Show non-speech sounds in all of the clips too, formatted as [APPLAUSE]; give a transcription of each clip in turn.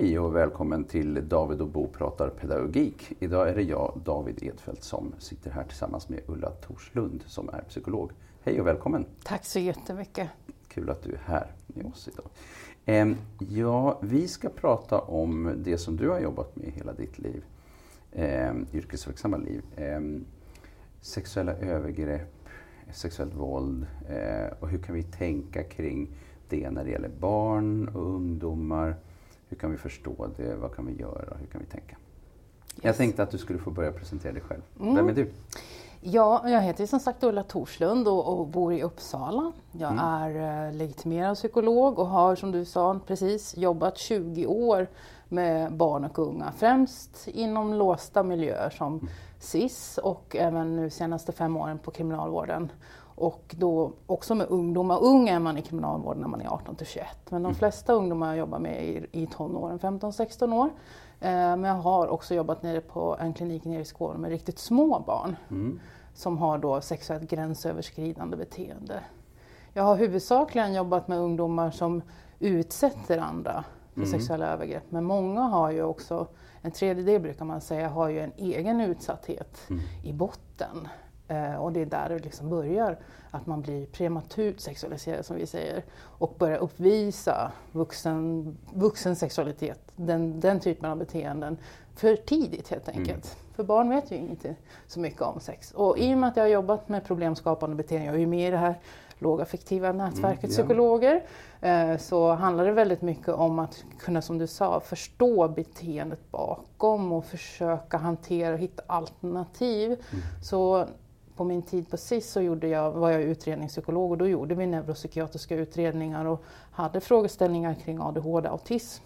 Hej och välkommen till David och Bo pratar pedagogik. Idag är det jag, David Edfeldt, som sitter här tillsammans med Ulla Torslund som är psykolog. Hej och välkommen! Tack så jättemycket! Kul att du är här med oss idag. Ja, vi ska prata om det som du har jobbat med hela ditt liv, yrkesverksamma liv. Sexuella övergrepp, sexuellt våld eh, och hur kan vi tänka kring det när det gäller barn och ungdomar? Hur kan vi förstå det? Vad kan vi göra? Hur kan vi tänka? Yes. Jag tänkte att du skulle få börja presentera dig själv. Mm. Vem är du? Ja, jag heter som sagt Ulla Torslund och, och bor i Uppsala. Jag mm. är eh, legitimerad psykolog och har som du sa precis jobbat 20 år med barn och unga. Främst inom låsta miljöer som mm. SIS och även nu senaste fem åren på kriminalvården. Och då också med ungdomar. Ung är man i kriminalvården när man är 18 till 21. Men de mm. flesta ungdomar jag jobbar med är i tonåren, 15-16 år. Eh, men jag har också jobbat nere på en klinik nere i Skåne med riktigt små barn. Mm. Som har då sexuellt gränsöverskridande beteende. Jag har huvudsakligen jobbat med ungdomar som utsätter andra för mm. sexuella övergrepp. Men många har ju också, en tredjedel brukar man säga, har ju en egen utsatthet mm. i botten. Eh, och det är där det liksom börjar, att man blir prematurt sexualiserad som vi säger och börjar uppvisa vuxen, vuxen sexualitet, den, den typen av beteenden, för tidigt helt mm. enkelt. Mm. För barn vet ju inte så mycket om sex. Och i och med att jag har jobbat med problemskapande beteenden, jag är ju med i det här lågaffektiva nätverket mm, psykologer, eh, så handlar det väldigt mycket om att kunna, som du sa, förstå beteendet bakom och försöka hantera och hitta alternativ. Mm. Så på min tid på SIS så gjorde jag, var jag utredningspsykolog och då gjorde vi neuropsykiatriska utredningar och hade frågeställningar kring ADHD, autism.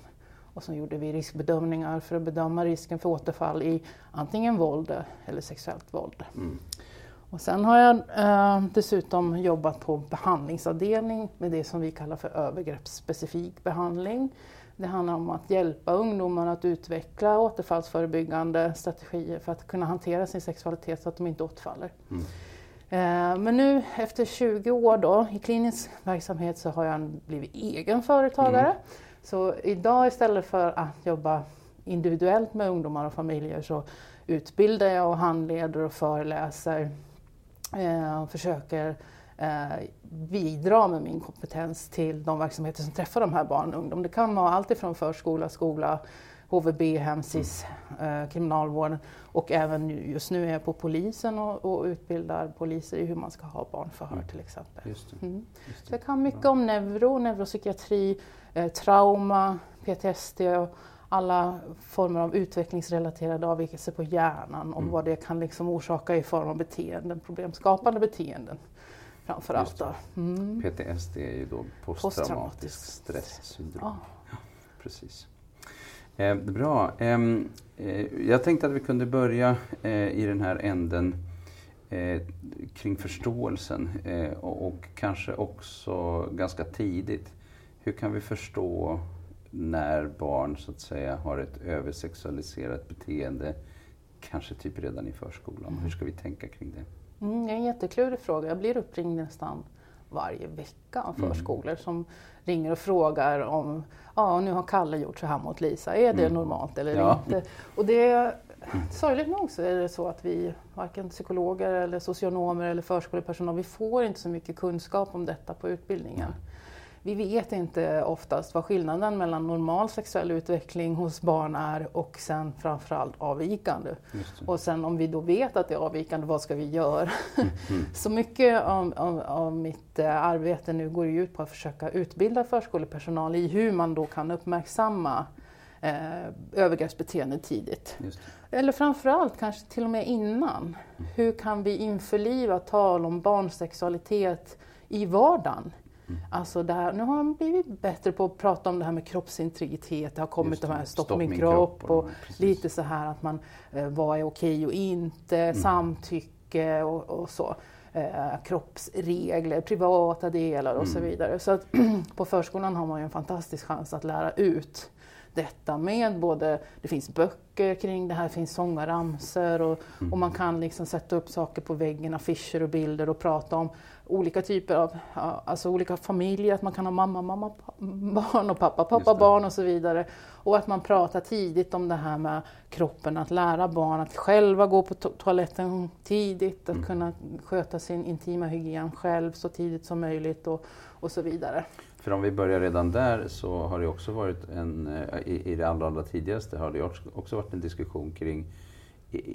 Och så gjorde vi riskbedömningar för att bedöma risken för återfall i antingen våld eller sexuellt våld. Mm. Och sen har jag eh, dessutom jobbat på behandlingsavdelning med det som vi kallar för övergreppsspecifik behandling. Det handlar om att hjälpa ungdomar att utveckla återfallsförebyggande strategier för att kunna hantera sin sexualitet så att de inte återfaller. Mm. Eh, men nu efter 20 år då, i klinisk verksamhet så har jag blivit egen företagare. Mm. Så idag istället för att jobba individuellt med ungdomar och familjer så utbildar jag och handleder och föreläser eh, och försöker eh, bidra med min kompetens till de verksamheter som träffar de här barnen och ungdomar. Det kan vara allt ifrån förskola, skola, HVB, hem, SIS, eh, kriminalvården och även just nu är jag på polisen och, och utbildar poliser i hur man ska ha barnförhör mm. till exempel. Just det. Mm. Just det. Så jag kan mycket om neuro, neuropsykiatri, eh, trauma, PTSD och alla former av utvecklingsrelaterade avvikelser på hjärnan och mm. vad det kan liksom orsaka i form av beteenden, problemskapande beteenden framför allt. Mm. PTSD är ju då posttraumatisk stresssyndrom. Ja. ja. precis. Eh, bra. Eh, jag tänkte att vi kunde börja eh, i den här änden eh, kring förståelsen eh, och, och, kanske också ganska tidigt. Hur kan vi förstå när barn så att säga har ett översexualiserat beteende, kanske typ redan i förskolan? Mm. Hur ska vi tänka kring det? Mm, det är en jätteklurig fråga. Jag blir uppringd nästan varje vecka av mm. förskolor mm. som ringer och frågar om ja, nu har Kalle gjort så här mot Lisa, är det mm. normalt eller ja. inte? Och det, sorgligt nog så är det så att vi, varken psykologer eller socionomer eller förskolepersonal, vi får inte så mycket kunskap om detta på utbildningen. Mm. Vi vet inte oftast vad skillnaden mellan normal sexuell utveckling hos barn är och sen framförallt avvikande. Och sen om vi då vet att det är avvikande, vad ska vi göra? Mm. mm. [LAUGHS] Så mycket av, av, av, mitt eh, arbete nu går ut på att försöka utbilda förskolepersonal i hur man då kan uppmärksamma eh, övergreppsbeteende tidigt. Eller framförallt kanske till och med innan. Mm. Hur kan vi införliva tal om barns sexualitet i vardagen? Mm. Alltså här, nu har man blivit bättre på att prata om det här med kroppsintegritet. Det har kommit det, de här stopp, stopp min kropp, kropp och, och lite så här att man, eh, vad är okej och inte, mm. samtycke och, och så. Eh, kroppsregler, privata delar och mm. så vidare. Så att [CLEARS THROAT] på förskolan har man ju en fantastisk chans att lära ut detta med både, det finns böcker kring det här, det finns sångaramsor och, mm. och man kan liksom sätta upp saker på väggen, affischer och bilder och prata om olika typer av, alltså olika familjer, att man kan ha mamma, mamma, barn och pappa, pappa, barn och så vidare. Och att man pratar tidigt om det här med kroppen, att lära barn att själva gå på to toaletten tidigt, att mm. kunna sköta sin intima hygien själv så tidigt som möjligt och, och så vidare. För om vi börjar redan där så har det också varit en, eh, i, i det allra, allra tidigaste har det också varit en diskussion kring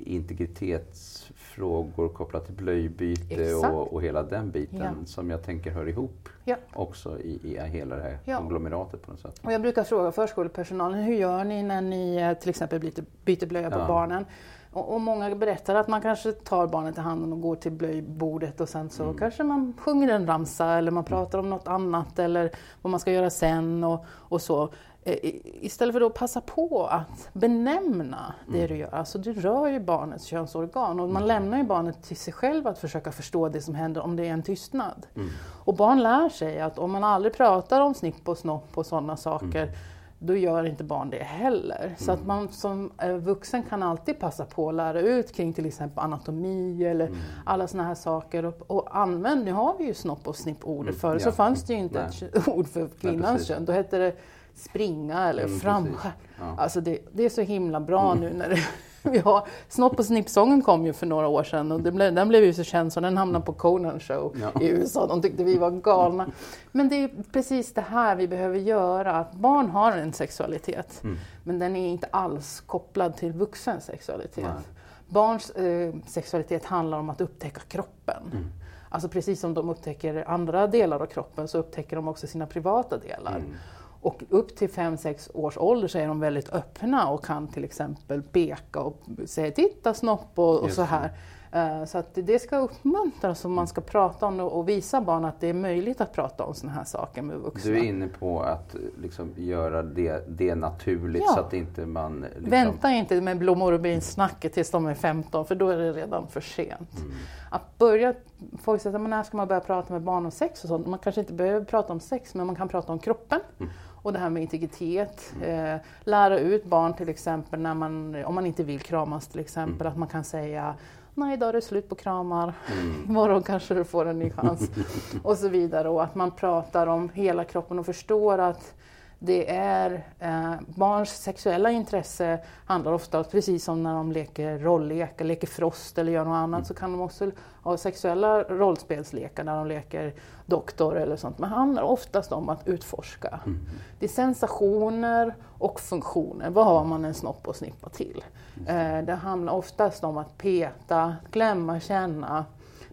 integritetsfrågor kopplat till blöjbyte och, och, hela den biten ja. som jag tänker hör ihop ja. också i, i hela det här ja. konglomeratet på något sätt. Och jag brukar fråga förskolepersonalen, hur gör ni när ni eh, till exempel byter, byter blöja på barnen? Och, och, många berättar att man kanske tar barnet i handen och går till blöjbordet och sen så mm. kanske man sjunger en ramsa eller man pratar om något annat eller vad man ska göra sen och, och så. Eh, istället för att passa på att benämna det mm. du gör. Alltså du rör ju barnets könsorgan och man mm. lämnar ju barnet till sig själv att försöka förstå det som händer om det är en tystnad. Mm. Och barn lär sig att om man aldrig pratar om snipp och snopp och sådana saker mm. Då gör inte barn det heller. Så att mm. man som eh, vuxen kan alltid passa på att lära ut kring till exempel anatomi eller mm. alla sådana här saker. Och, och använd, nu har vi ju snopp och snipp-ordet. Förr ja. så fanns det ju inte Nej. ett [LAUGHS] ord för kvinnans kön. Då hette det springa eller mm, framskär. Ja. Alltså det, det, är så himla bra mm. nu när det, har, Snopp och snippsången kom ju för några år sedan och blev, den blev ju så känd så den hamnade på Conan show ja. i USA. De tyckte vi var galna. Men det är precis det här vi behöver göra, att barn har en sexualitet mm. men den är inte alls kopplad till vuxen sexualitet. Nej. Barns eh, sexualitet handlar om att upptäcka kroppen. Mm. Alltså precis som de upptäcker andra delar av kroppen så upptäcker de också sina privata delar. Mm. Och upp till 5-6 års ålder så är de väldigt öppna och kan till exempel peka och säga ”titta snopp” och, och så här. Uh, så att det ska uppmuntras och man ska prata om det och visa barn att det är möjligt att prata om sådana här saker med vuxna. Du är inne på att liksom göra det, det naturligt ja. så att inte man... Liksom... Vänta inte med blommor och bin-snacket tills de är 15 för då är det redan för sent. Mm. Att börja, folk säger när ska man börja prata med barn om sex och sånt? Man kanske inte behöver prata om sex men man kan prata om kroppen. Mm och det här med integritet. Eh, lära ut barn till exempel när man, om man inte vill kramas till exempel, mm. att man kan säga Nej, idag är det slut på kramar. Mm. [LAUGHS] Imorgon kanske du får en ny chans. [LAUGHS] och så vidare. Och att man pratar om hela kroppen och förstår att det är eh, barns sexuella intresse handlar ofta, precis som när de leker rolllek, leker frost eller gör något annat, mm. så kan de också ha sexuella rollspelslekar när de leker doktor eller sånt. Men handlar oftast om att utforska. Mm. Det är sensationer och funktioner. Vad har man en snopp och snippa till? Eh, det handlar oftast om att peta, klämma, känna.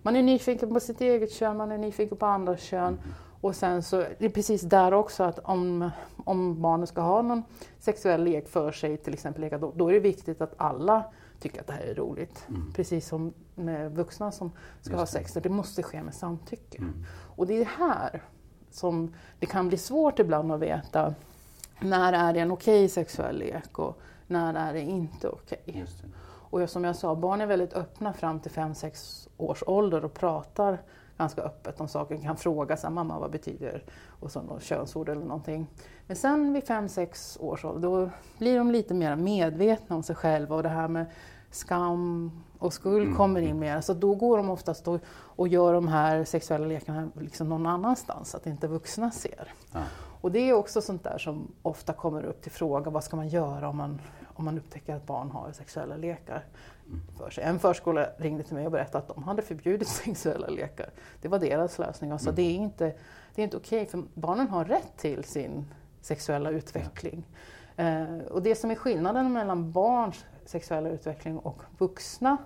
Man är nyfiken på sitt eget kön, man är nyfiken på andras kön. Mm. Och sen så det är precis där också att om, om barnet ska ha någon sexuell lek för sig, till exempel leka, då, då är det viktigt att alla tycker att det här är roligt. Mm. Precis som med vuxna som ska ha sex, det. det måste ske med samtycke. Mm. Och det är här som det kan bli svårt ibland att veta när är det en okej okay sexuell lek och när är det inte okej. Okay. Och som jag sa, barn är väldigt öppna fram till 5-6 års ålder och pratar ganska öppet om saker, kan fråga sig, mamma vad betyder och så något könsord eller någonting. Men sen vid 5-6 års ålder då blir de lite mer medvetna om sig själva och det här med skam och skuld mm. kommer in mer. Så då går de oftast och, och gör de här sexuella lekarna liksom någon annanstans, så att inte vuxna ser. Ja. Och det är också sånt där som ofta kommer upp till fråga, vad ska man göra om man, om man upptäcker att barn har sexuella lekar? för sig. En förskola ringde till mig och berättade att de hade förbjudit [LAUGHS] sexuella lekar. Det var deras lösning. Alltså, mm. Det är inte, det är inte okej, okay, för barnen har rätt till sin sexuella utveckling. Ja. Eh, och det som är skillnaden mellan barns sexuella utveckling och vuxna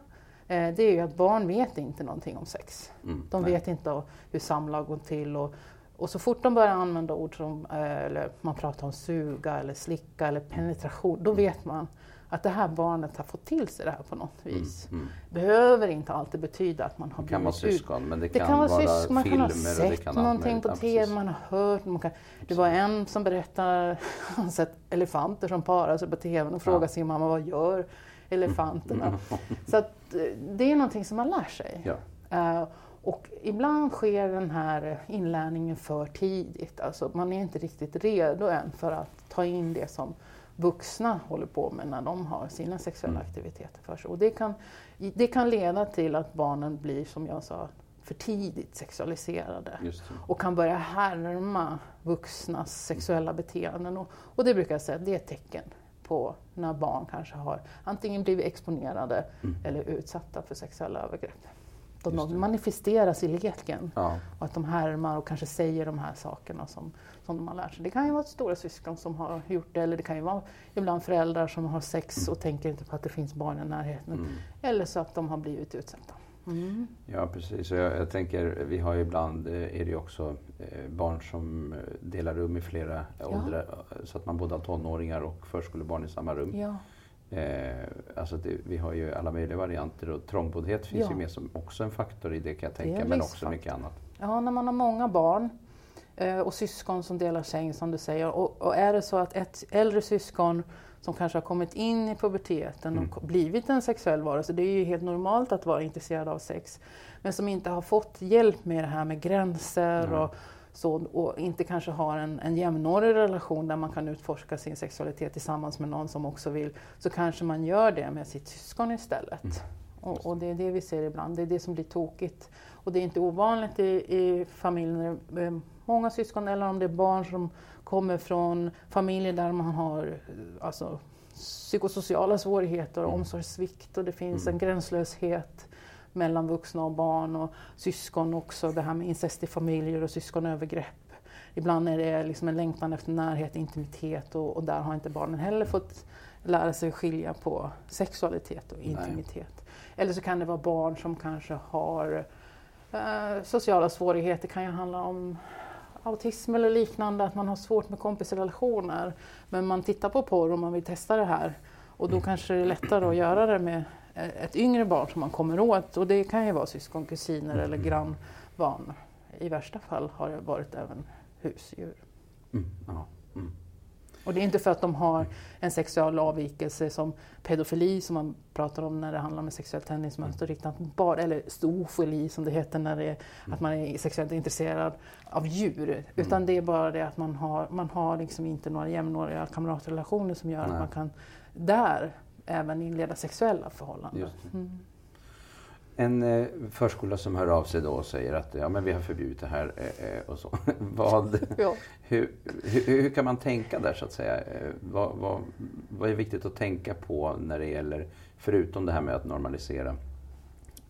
eh, det är ju att barn vet inte någonting om sex. Mm. De vet inte hur samlag går till och, och så fort de börjar använda ord som, eh, eller man pratar om suga eller slicka eller penetration, då mm. vet man att det här barnet har fått till sig det här på något mm, vis. Mm, mm. behöver inte alltid betyda att man har Det kan vara syskon, men det, det kan, kan, vara, syskon, man kan ha sett någonting på TV, man har hört. Man kan, det var en som berättade [LAUGHS] han sett elefanter som parar sig på TV och frågade ja. sin mamma vad gör elefanterna? Mm. [LAUGHS] Så att, eh, det är någonting som man lär sig. Ja. Uh, och ibland sker den här inlärningen för tidigt. Alltså man är inte riktigt redo än för att ta in det som vuxna håller på med när de har sina sexuella mm. aktiviteter för sig. Och det kan, det kan leda till att barnen blir, som jag sa, för tidigt sexualiserade och kan börja härma vuxnas sexuella beteenden. Och, och, det brukar jag säga, det är ett tecken på när barn kanske har antingen blivit exponerade mm. eller utsatta för sexuella övergrepp. De, manifesteras i leken ja. och att de härmar och kanske säger de här sakerna som, som de har lärt sig. Det kan ju vara stora syskon som har gjort det eller det kan ju vara ibland föräldrar som har sex mm. och tänker inte på att det finns barn i närheten. Mm. Eller så att de har blivit utsatta. Mm. Ja precis, jag, jag, tänker vi har ibland eh, är det ju också eh, barn som eh, delar rum i flera ja. åldrar så att man både har tonåringar och förskolebarn i samma rum. Ja. Eh, alltså det, vi har ju alla möjliga varianter och trångboddhet finns ja. ju med som också en faktor i det kan jag tänka, men också mycket annat. Ja, när man har många barn eh, och syskon som delar säng som du säger och, och, är det så att ett äldre syskon som kanske har kommit in i puberteten och mm. blivit en sexuell varelse, det är ju helt normalt att vara intresserad av sex, men som inte har fått hjälp med det här med gränser mm. och så, och inte kanske har en, en jämnårig relation där man kan utforska sin sexualitet tillsammans med någon som också vill, så kanske man gör det med sitt syskon istället. Mm. Och, och, det är det vi ser ibland, det är det som blir tokigt. Och det är inte ovanligt i, i familjer med många syskon eller om det är barn som kommer från familjer där man har alltså, psykosociala svårigheter och mm. omsorgssvikt och det finns mm. en gränslöshet mellan vuxna och barn och syskon också, det här med incest i familjer och syskonövergrepp. Ibland är det liksom en längtan efter närhet, intimitet och, och där har inte barnen heller fått lära sig skilja på sexualitet och intimitet. Nej. Eller så kan det vara barn som kanske har eh, sociala svårigheter, det kan ju handla om autism eller liknande, att man har svårt med kompisrelationer. Men man tittar på porr och man vill testa det här. Och då mm. kanske det är lättare att göra det med ett yngre barn som man kommer åt och det kan ju vara syskon, kusiner mm. eller grannbarn. I värsta fall har det varit även husdjur. Mm. Ja. Mm. Och det är inte för att de har en sexuell avvikelse som pedofili som man pratar om när det handlar om sexuellt tändningsmönster riktat bara, eller zoofili som det heter när det är mm. att man är sexuellt intresserad av djur. Mm. Utan det är bara det att man har, man har liksom inte några jämnåriga kamratrelationer som gör Nej. att man kan där även inleda sexuella förhållanden. Mm. En eh, förskola som hör av sig då och säger att ja, men vi har förbjudit det här eh, eh och så. [LAUGHS] vad, ja. hur, hur, hur, kan man tänka där så att säga? Vad, vad, vad, är viktigt att tänka på när det gäller, förutom det här med att normalisera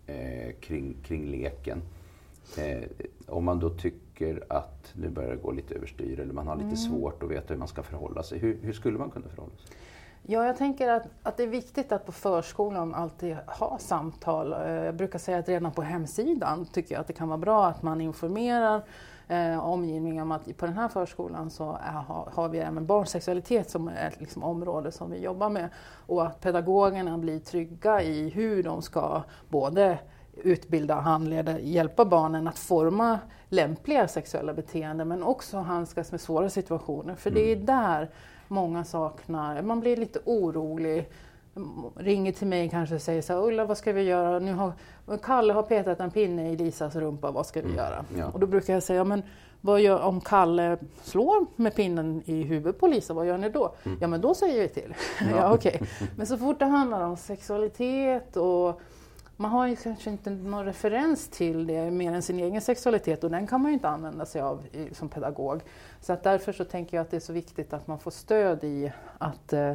eh, kring, kring leken. Eh, om man då tycker att nu börjar det gå lite överstyr eller man har lite mm. svårt att veta hur man ska förhålla sig. Hur, hur skulle man kunna förhålla sig? Ja, jag tänker att, att det är viktigt att på förskolan alltid ha samtal. Eh, jag brukar säga att redan på hemsidan tycker jag att det kan vara bra att man informerar eh, omgivningen om att på den här förskolan så är, har, vi även barnsexualitet som är ett liksom, område som vi jobbar med. Och att pedagogerna blir trygga i hur de ska både utbilda, handleda, hjälpa barnen att forma lämpliga sexuella beteenden men också handskas med svåra situationer. För det är mm. där många saknar. Man blir lite orolig. Ringer till mig kanske och säger så här, Ulla vad ska vi göra? Nu har, Kalle har petat en pinne i Lisas rumpa, vad ska vi mm. göra? Ja. Och då brukar jag säga, men vad gör, om Kalle slår med pinnen i huvudet på Lisa, vad gör ni då? Mm. Ja men då säger vi till. [LAUGHS] Ja. ja, okay. Men så fort det handlar om sexualitet och man har ju kanske inte någon referens till det mer än sin egen sexualitet och den kan man ju inte använda sig av som pedagog. Så att därför så tänker jag att det är så viktigt att man får stöd i att uh,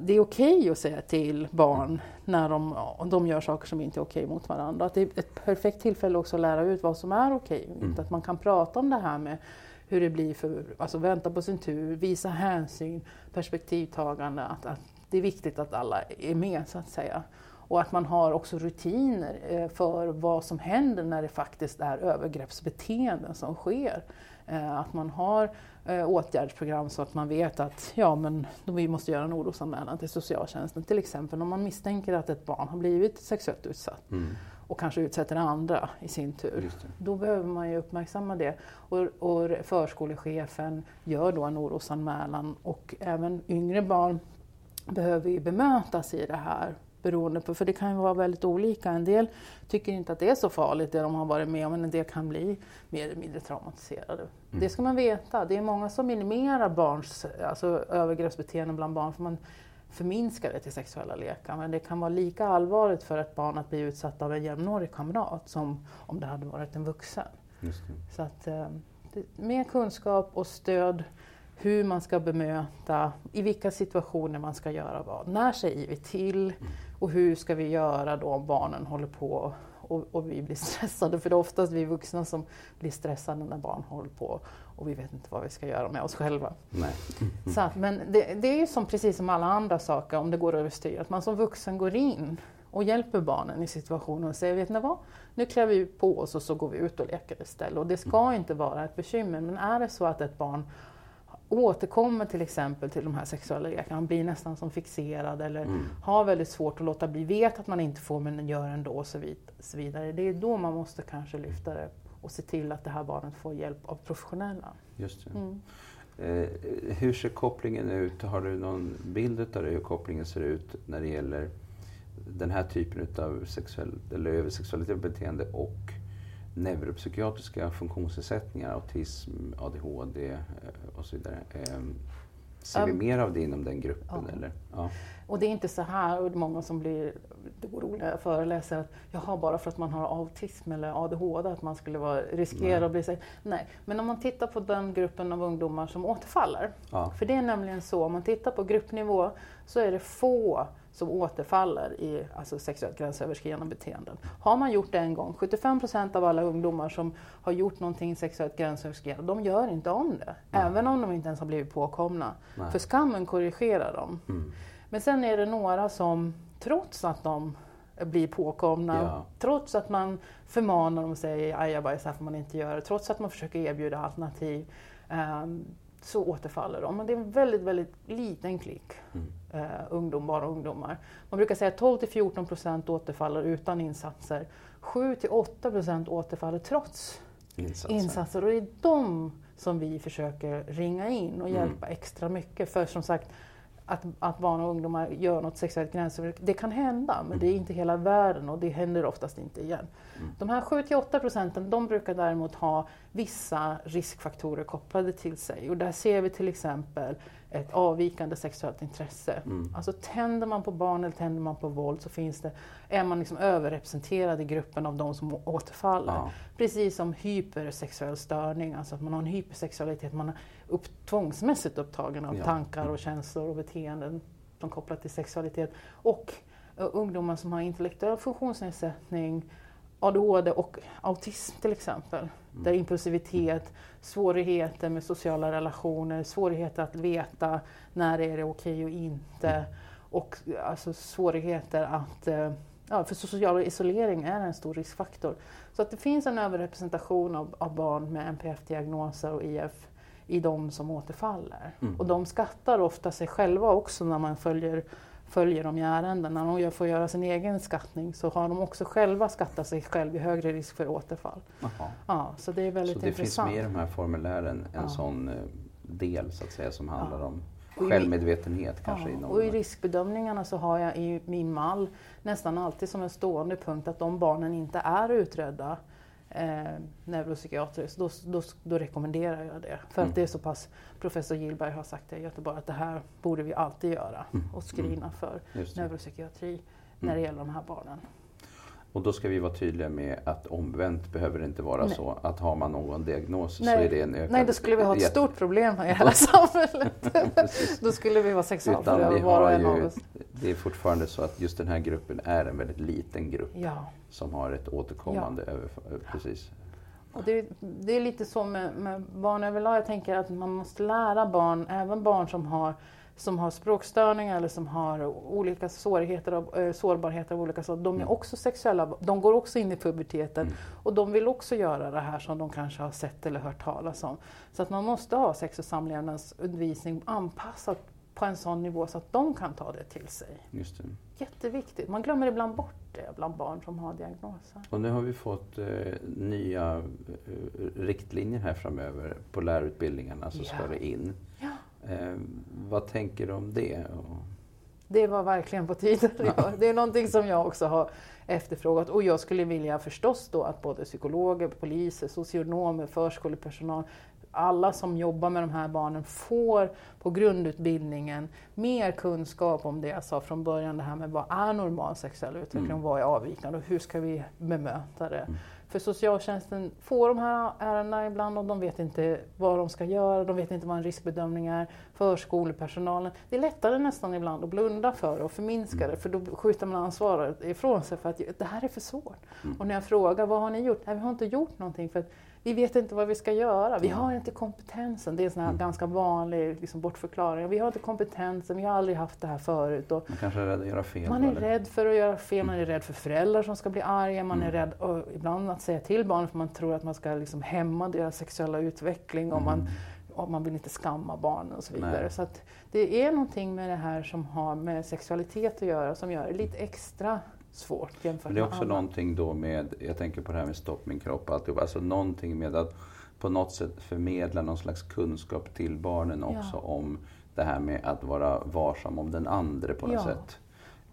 det är okej okay att säga till barn när de, de gör saker som inte är okej okay mot varandra. Att det är ett perfekt tillfälle också att lära ut vad som är okej okay. mm. Att man kan prata om det här med hur det blir för, alltså vänta på sin tur, visa hänsyn, perspektivtagande. Att, att det är viktigt att alla är med så att säga. Och att man har också rutiner eh, för vad som händer när det faktiskt är övergreppsbeteenden som sker. Eh, att man har eh, åtgärdsprogram så att man vet att ja, men vi måste göra en orosanmälan till socialtjänsten. Till exempel om man misstänker att ett barn har blivit sexuellt utsatt mm. och kanske utsätter andra i sin tur. Då behöver man ju uppmärksamma det. Och, och förskolechefen gör då en orosanmälan och även yngre barn behöver ju bemötas i det här beroende på, för det kan ju vara väldigt olika. En del tycker inte att det är så farligt det de har varit med om, men en del kan bli mer eller mindre traumatiserade. Mm. Det ska man veta. Det är många som minimerar barns alltså övergreppsbeteenden bland barn, för man förminskar det till sexuella lekar. Men det kan vara lika allvarligt för ett barn att bli utsatt av en jämnårig kamrat som om det hade varit en vuxen. Så att, eh, mer kunskap och stöd hur man ska bemöta, i vilka situationer man ska göra vad. När säger vi till och hur ska vi göra då om barnen håller på och, och, vi blir stressade? För det är oftast vi vuxna som blir stressade när barn håller på och vi vet inte vad vi ska göra med oss själva. Nej. Så att, men det, det, är ju som, precis som alla andra saker, om det går överstyr, att man som vuxen går in och hjälper barnen i situationen och säger, vet ni vad, nu klär vi på oss och så går vi ut och leker istället. Och det ska inte vara ett bekymmer, men är det så att ett barn återkommer till exempel till de här sexuella lekarna, han blir nästan som fixerad eller mm. har väldigt svårt att låta bli, vet att man inte får men gör ändå och så vidare. Det är då man måste kanske lyfta det och se till att det här barnet får hjälp av professionella. Just mm. eh, hur ser kopplingen ut? Har du någon bild av det, hur kopplingen ser ut när det gäller den här typen av sexuell, eller översexualitet beteende och neuropsykiatriska funktionsnedsättningar, autism, ADHD eh, och så vidare. Ehm, ser vi mer av det inom den gruppen? Ja. Eller? Ja. Och det är inte så här, och många som blir oroliga föreläser, att jaha, bara för att man har autism eller ADHD, att man skulle vara, riskera att bli sig. Nej, men om man tittar på den gruppen av ungdomar som återfaller, ja. för det är nämligen så, om man tittar på gruppnivå så är det få som återfaller i alltså sexuellt gränsöverskridande beteenden. Har man gjort det en gång, 75 procent av alla ungdomar som har gjort någonting sexuellt gränsöverskridande, de gör inte om det. Nej. Även om de inte ens har blivit påkomna. Nej. För skammen korrigerar dem. Mm. Men sen är det några som, trots att de blir påkomna, ja. trots att man förmanar dem och säger ajabajs, här får man inte göra, trots att man försöker erbjuda alternativ, um, så återfaller de. Och det är en väldigt, väldigt liten klick mm. eh, ungdom, bara ungdomar. Man brukar säga att 12 till 14 procent återfaller utan insatser. 7 till 8 procent återfaller trots insatser. insatser. Och det är de som vi försöker ringa in och mm. hjälpa mm. extra mycket. För som sagt, att, att barn och ungdomar gör något sexuellt gränsöverskridande. Det kan hända, men det är inte hela världen och det händer oftast inte igen. Mm. De här 7-8 procenten, de brukar däremot ha vissa riskfaktorer kopplade till sig. Och där ser vi till exempel ett avvikande sexuellt intresse. Mm. Alltså tänder man på barn eller tänder man på våld så finns det, är man liksom överrepresenterad i gruppen av de som återfaller. Ja. Precis som hypersexuell störning, alltså att man har en hypersexualitet, man upp, tvångsmässigt upptagen av ja. tankar och känslor och beteenden som kopplat till sexualitet. Och uh, ungdomar som har intellektuell funktionsnedsättning, ADHD och autism till exempel. Mm. Där impulsivitet, svårigheter med sociala relationer, svårigheter att veta när är det okej och inte. Mm. Och alltså svårigheter att uh, Ja, för social isolering är en stor riskfaktor. Så att det finns en överrepresentation av, av barn med NPF-diagnoser och IF i de som återfaller. Mm. Och de skattar ofta sig själva också när man följer, följer dem i ärenden. När de får göra sin egen skattning så har de också själva skattat sig själv i högre risk för återfall. Ja, så det är väldigt så det intressant. finns med i de här formulären en ja. sån eh, del så att säga som handlar ja. om självmedvetenhet kanske? Ja, och i riskbedömningarna så har jag i min mall nästan alltid som en stående punkt att de barnen inte är utredda eh, neuropsykiatriskt, då, då, då, rekommenderar jag det. För mm. att det är så pass, professor Gillberg har sagt det i Göteborg, att det här borde vi alltid göra mm. och screena mm. för neuropsykiatri när det mm. gäller de här barnen. Och då ska vi vara tydliga med att omvänt behöver det inte vara Nej. så att har man någon diagnos Nej. så är det en ökad... Nej, då skulle vi ha ett stort problem i hela samhället. [LAUGHS] då skulle vi vara sexualförövare var och en av oss. Det är fortfarande så att just den här gruppen är en väldigt liten grupp ja. som har ett återkommande ja. överfall. Precis. Och det, det, är lite så med, med barn överlag. Jag tänker att man måste lära barn, även barn som har som har språkstörningar eller som har olika svårigheter av, äh, sårbarheter av olika slag, de är mm. också sexuella, de går också in i puberteten mm. och de vill också göra det här som de kanske har sett eller hört talas om. Så att man måste ha sex och samlevnadsundervisning anpassad på en sån nivå så att de kan ta det till sig. Just det. Jätteviktigt. Man glömmer ibland bort det bland barn som har diagnoser. Och nu har vi fått eh, nya eh, riktlinjer här framöver på lärarutbildningarna så ja. ska det in. Eh, vad tänker du om det? Det var verkligen på tiden. Ja. [LAUGHS] Det är någonting som jag också har efterfrågat och jag skulle vilja förstås då att både psykologer, poliser, socionomer, förskolepersonal alla som jobbar med de här barnen får på grundutbildningen mer kunskap om det jag sa från början, det här med vad är normal sexuell utveckling mm. vad är avvikande och hur ska vi bemöta det. Mm. För socialtjänsten får de här ärendena ibland och de vet inte vad de ska göra, de vet inte vad en riskbedömning är. Förskolepersonalen. Det är lättare nästan ibland att blunda för och förminska det för då skjuter man ansvaret ifrån sig för att det här är för svårt. Mm. Och när jag frågar vad har ni gjort? Nej, vi har inte gjort någonting för att vi vet inte vad vi ska göra. Vi har inte kompetensen. Det är en sån här mm. ganska vanlig liksom, bortförklaring. Vi har inte kompetensen, vi har aldrig haft det här förut. Och man kanske är rädd att göra fel. Man är eller? rädd för att göra fel, man är rädd för föräldrar som ska bli arga, man mm. är rädd och ibland att säga till barn för man tror att man ska liksom, hämma deras sexuella utveckling mm. och, man, och man vill inte skamma barnen och så vidare. Nej. Så det är någonting med det här som har med sexualitet att göra som gör det lite extra svårt jämfört Det är också med någonting då med, jag tänker på det här med stopp min kropp och alltihop, alltså någonting med att på något sätt förmedla någon slags kunskap till barnen också ja. om det här med att vara varsam om den andra på något ja. sätt.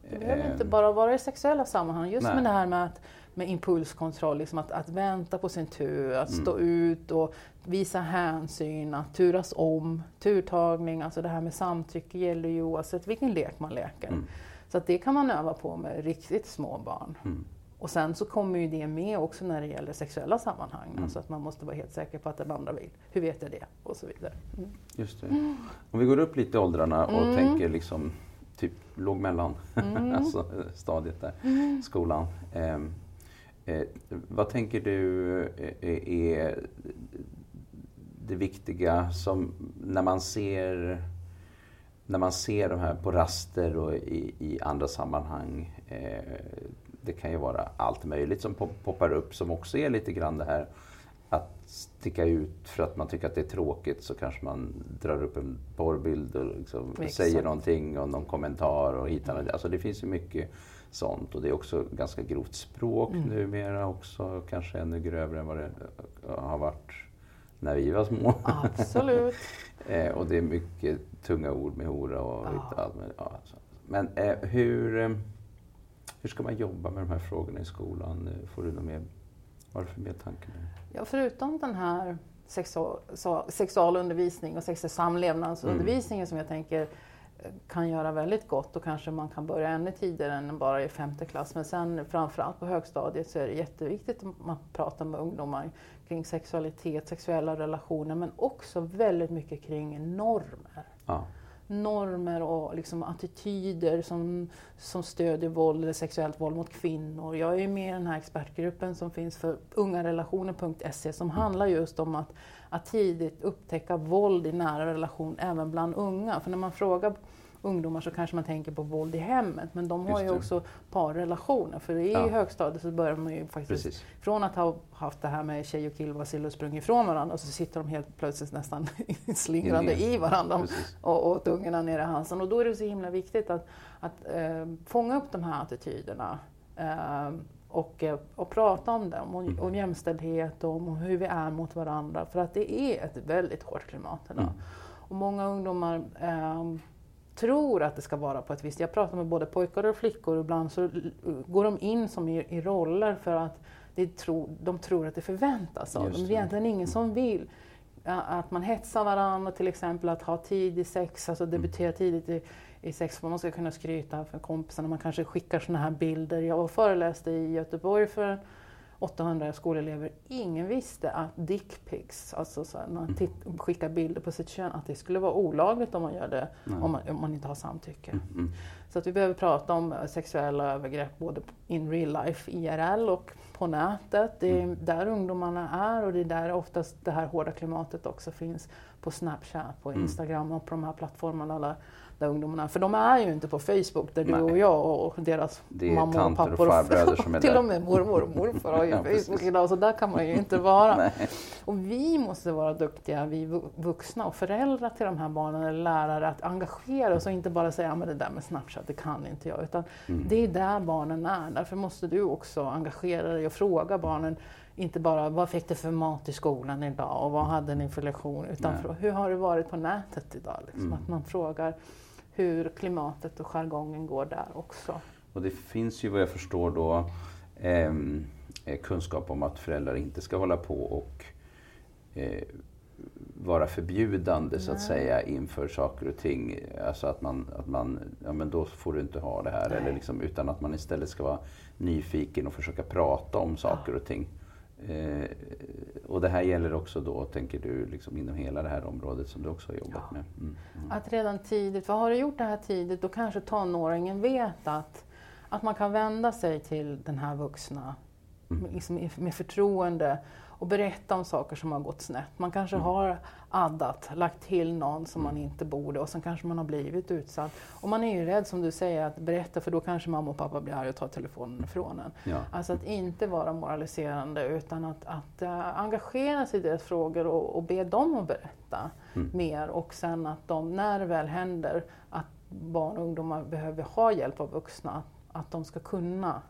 Det behöver eh, inte bara vara i sexuella sammanhang, just Nej. med det här med, att, med impulskontroll, liksom att, att vänta på sin tur, att mm. stå ut och visa hänsyn, att turas om, turtagning, alltså det här med samtycke gäller ju oavsett vilken lek man leker. Mm. Så att det kan man öva på med riktigt små barn. Mm. Och sen så kommer ju det med också när det gäller sexuella sammanhang. Mm. Alltså att man måste vara helt säker på att den andra vill. Hur vet jag det? Och så vidare. Mm. Just det. Om vi går upp lite i åldrarna och mm. tänker liksom typ låg mellan, mm. [LAUGHS] alltså stadiet där, mm. skolan. Eh, eh, vad tänker du eh, är det viktiga som när man ser när man ser de här på raster och i, i andra sammanhang. Eh, det kan ju vara allt möjligt som poppar upp som också är lite grann det här att sticka ut för att man tycker att det är tråkigt så kanske man drar upp en porrbild och liksom säger någonting och någon kommentar och hittar mm. Alltså det finns ju mycket sånt och det är också ganska grovt språk mm. numera också. Kanske ännu grövre än vad det har varit när vi var små. Absolut. [LAUGHS] eh, och det är mycket tunga ord med hora och ja. lite allt. Men, ja, men eh, hur, eh, hur ska man jobba med de här frågorna i skolan? Eh, får du mer, vad har du för mer tankar? Ja, förutom den här sexual, sexualundervisning och sexuell samlevnadsundervisningen mm. som jag tänker kan göra väldigt gott och kanske man kan börja ännu tidigare än bara i femte klass. Men sen framförallt på högstadiet så är det jätteviktigt att man pratar med ungdomar kring sexualitet, sexuella relationer men också väldigt mycket kring normer. Ja. Normer och liksom attityder som, som stödjer våld eller sexuellt våld mot kvinnor. Jag är med i den här expertgruppen som finns för ungarelationer.se som handlar just om att att tidigt upptäcka våld i nära relation även bland unga. För när man frågar ungdomar så kanske man tänker på våld i hemmet men de har ju också parrelationer. För i ja. högstadiet så börjar man ju faktiskt Precis. från att ha haft det här med tjej och killbacil och sprungit ifrån varandra och så sitter de helt plötsligt nästan [LAUGHS] slingrande i varandra och, och tungarna nere i halsen. Och då är det så himla viktigt att, att äh, fånga upp de här attityderna. Äh, och, eh, och prata om det, om, mm. om jämställdhet och om hur vi är mot varandra. För att det är ett väldigt hårt klimat idag. Mm. Och många ungdomar eh, tror att det ska vara på ett visst Jag pratar med både pojkar och flickor och ibland så går de in som i, i roller för att det tro, de tror att det förväntas av dem. Det är egentligen ingen som vill att man hetsar varandra, till exempel att ha tidig sex, alltså debutera mm. tidigt i, i sex, man ska kunna skryta för kompisarna, man kanske skickar sådana här bilder. Jag föreläste i Göteborg för 800 skolelever. Ingen visste att dickpics, alltså så här, man mm. skickar bilder på sitt kön, att det skulle vara olagligt om man gör det om man, om man, inte har samtycke. Mm, mm. Så att vi behöver prata om sexuella övergrepp både in real life, IRL och på nätet. Det är mm. där ungdomarna är och det är där oftast det här hårda klimatet också finns på Snapchat, på mm. Instagram och på de här plattformarna där ungdomarna, för de är ju inte på Facebook där Nej. du och jag och deras mammor och pappor och farbröder som är [LAUGHS] där. Till och med mormor och morfar har ju [LAUGHS] ja, Facebook idag så där kan man ju inte vara. och vi måste vara duktiga, vi vuxna och föräldrar till de här barnen eller lärare att engagera oss och inte bara säga att det där med Snapchat, det kan inte jag. Utan mm. det är där barnen är. Därför måste du också engagera dig och fråga barnen inte bara vad fick du för mat i skolan idag och vad hade ni för lektion utan Nej. hur har det varit på nätet idag? Liksom. Mm. Att man frågar hur klimatet och jargongen går där också. Och det finns ju vad jag förstår då ehm, eh, kunskap om att föräldrar inte ska hålla på och eh, vara förbjudande så att säga inför saker och ting. Alltså att man, att man ja men då får du inte ha det här. Eller liksom, utan att man istället ska vara nyfiken och försöka prata om saker och ting. Eh, och det här gäller också då, tänker du, liksom inom hela det här området som du också har jobbat ja. med? Mm, mm. Att redan tidigt, för har du gjort det här tidigt då kanske tonåringen vet att, att man kan vända sig till den här vuxna mm. liksom med förtroende och berätta om saker som har gått snett. Man kanske mm. har addat, lagt till någon som man inte borde och sen kanske man har blivit utsatt. Och man är ju rädd som du säger att berätta för då kanske mamma och pappa blir arga och tar telefonen ifrån en. Ja. Alltså att inte vara moraliserande utan att, att uh, engagera sig i deras frågor och, och be dem att berätta mm. mer och sen att de, när det väl händer att barn och ungdomar behöver ha hjälp av vuxna, att de ska kunna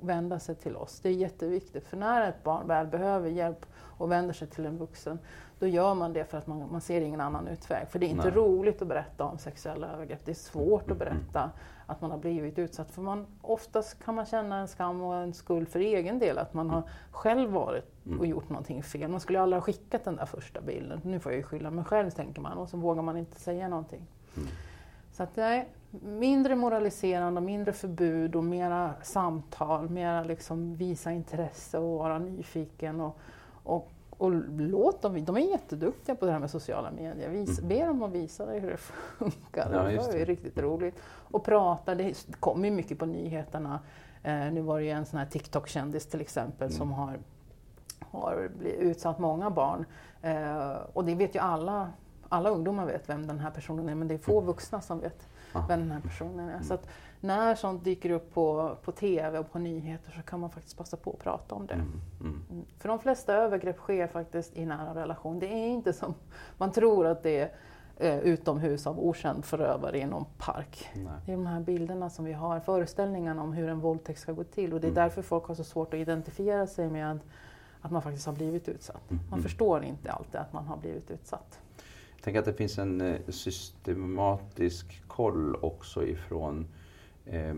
vända sig till oss. Det är jätteviktigt, för när ett barn väl behöver hjälp och vänder sig till en vuxen, då gör man det för att man, man ser ingen annan utväg. För det är inte Nej. roligt att berätta om sexuella övergrepp. Det är svårt att mm, mm, berätta mm. att man har blivit utsatt. För man, oftast kan man känna en skam och en skuld för egen del, att man har själv varit och gjort någonting fel. Man skulle aldrig ha skickat den där första bilden. Nu får jag ju skylla mig själv, tänker man. Och så vågar man inte säga någonting. Mm. Så att, nej, mindre moraliserande, mindre förbud och mera samtal, mera liksom visa intresse och vara nyfiken. Och, och, och låt dem, de är jätteduktiga på det här med sociala medier. Vis, mm. Be dem att visa dig hur det funkar. Ja, det. det är riktigt roligt. Och prata, det kommer ju mycket på nyheterna. Eh, nu var det ju en sån här TikTok-kändis till exempel mm. som har, har utsatt många barn. Eh, och det vet ju alla alla ungdomar vet vem den här personen är men det är få mm. vuxna som vet vem den här personen är. Så att när sånt dyker upp på, på TV och på nyheter så kan man faktiskt passa på att prata om det. Mm, mm. mm. För de flesta övergrepp sker faktiskt i nära relation. Det är inte som [LAUGHS] man tror att det är eh, utomhus av okänd förövare i någon park. Nej. Det är de här bilderna som vi har, föreställningarna om hur en våldtäkt ska gå till och det är mm. därför folk har så svårt att identifiera sig med att man faktiskt har blivit utsatt. Man mm. förstår inte alltid att man har blivit utsatt. Tänk att det finns en eh, systematisk koll också ifrån eh,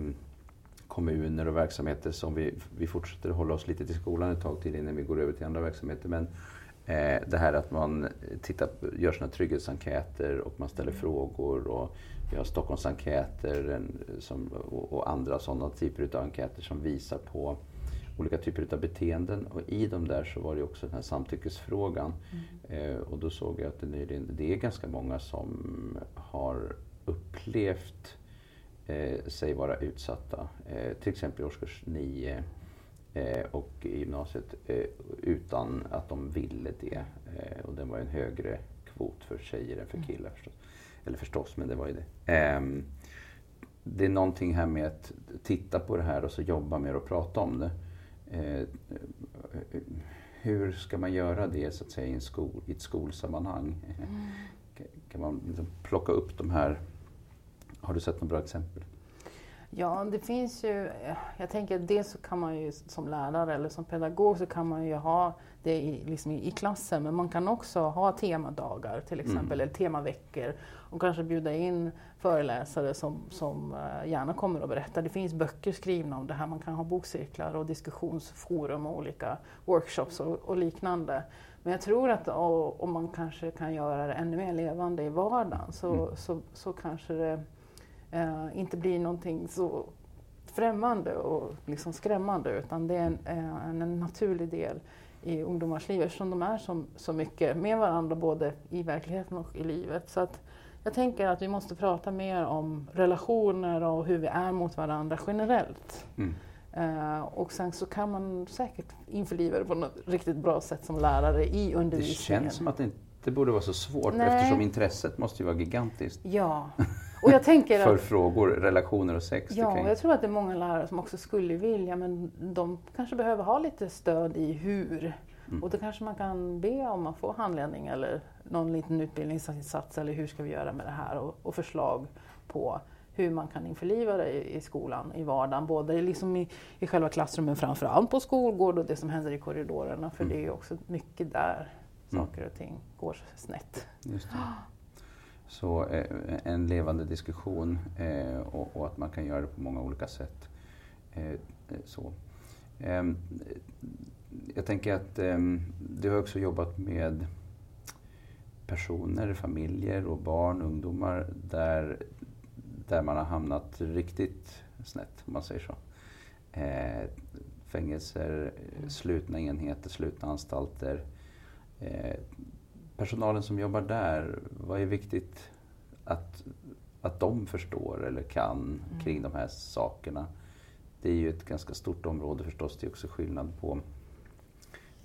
kommuner och verksamheter som vi, vi fortsätter hålla oss lite till skolan ett tag till innan vi går över till andra verksamheter. Men eh, det här att man tittar, gör sina trygghetsenkäter och man ställer mm. frågor och vi har Stockholmsenkäter en, som, och, och, andra sådana typer av enkäter som visar på olika typer av beteenden och i de där så var det också den här samtyckesfrågan. Mm. Eh, och då såg jag att det, nyligen, det är ganska många som har upplevt eh, sig vara utsatta, eh, till exempel i årskurs 9 eh, och i gymnasiet, eh, utan att de ville det. Eh, och den var en högre kvot för tjejer än för mm. killar förstås. Eller förstås, men det var ju det. Ehm, det är någonting här med att titta på det här och så jobba med att prata om det. Eh, hur ska man göra det så att säga, i, skol, i ett skolsammanhang? Mm. Kan man liksom plocka upp de här... Har du sett några bra exempel? Ja, det finns ju, jag tänker dels så kan man ju som lärare eller som pedagog så kan man ju ha det i, liksom i, klassen men man kan också ha temadagar till exempel mm. eller temaveckor och kanske bjuda in föreläsare som, som eh, gärna kommer och berättar. Det finns böcker skrivna om det här, man kan ha bokcirklar och diskussionsforum och olika workshops och, och liknande. Men jag tror att om man kanske kan göra det ännu mer levande i vardagen så, mm. så, så kanske det eh, inte blir någonting så främmande och liksom skrämmande utan det är en, eh, en, en naturlig del i ungdomars liv eftersom de är så, så mycket med varandra både i verkligheten och i livet. Så att jag tänker att vi måste prata mer om relationer och hur vi är mot varandra generellt. Mm. Uh, och sen så kan man säkert införliva det på något riktigt bra sätt som lärare i undervisningen. Det känns som att det inte borde vara så svårt Nej. eftersom intresset måste ju vara gigantiskt. Ja. [LAUGHS] Och jag tänker För frågor, relationer och sex. Ja, och jag tror att det är många lärare som också skulle vilja men de kanske behöver ha lite stöd i hur. Mm. Och då kanske man kan be om att få handledning eller någon liten utbildningsinsats eller hur ska vi göra med det här och, och förslag på hur man kan införliva det i, i skolan, i vardagen. Både liksom i, i själva klassrummen framförallt på skolgård och det som händer i korridorerna för mm. det är också mycket där mm. saker och ting går snett. [GASPS] [GASPS] Så eh, en levande diskussion eh, och, att man kan göra det på många olika sätt. Eh, så. Ehm, jag tänker att ehm, du har också jobbat med personer, familjer och barn, ungdomar där, där man har hamnat riktigt snett, om man säger så. Eh, fängelser, slutna enheter, slutna anstalter. Eh, personalen som jobbar där, vad är viktigt att, att de förstår eller kan mm. kring de här sakerna? Det är ju ett ganska stort område förstås. Det är också skillnad på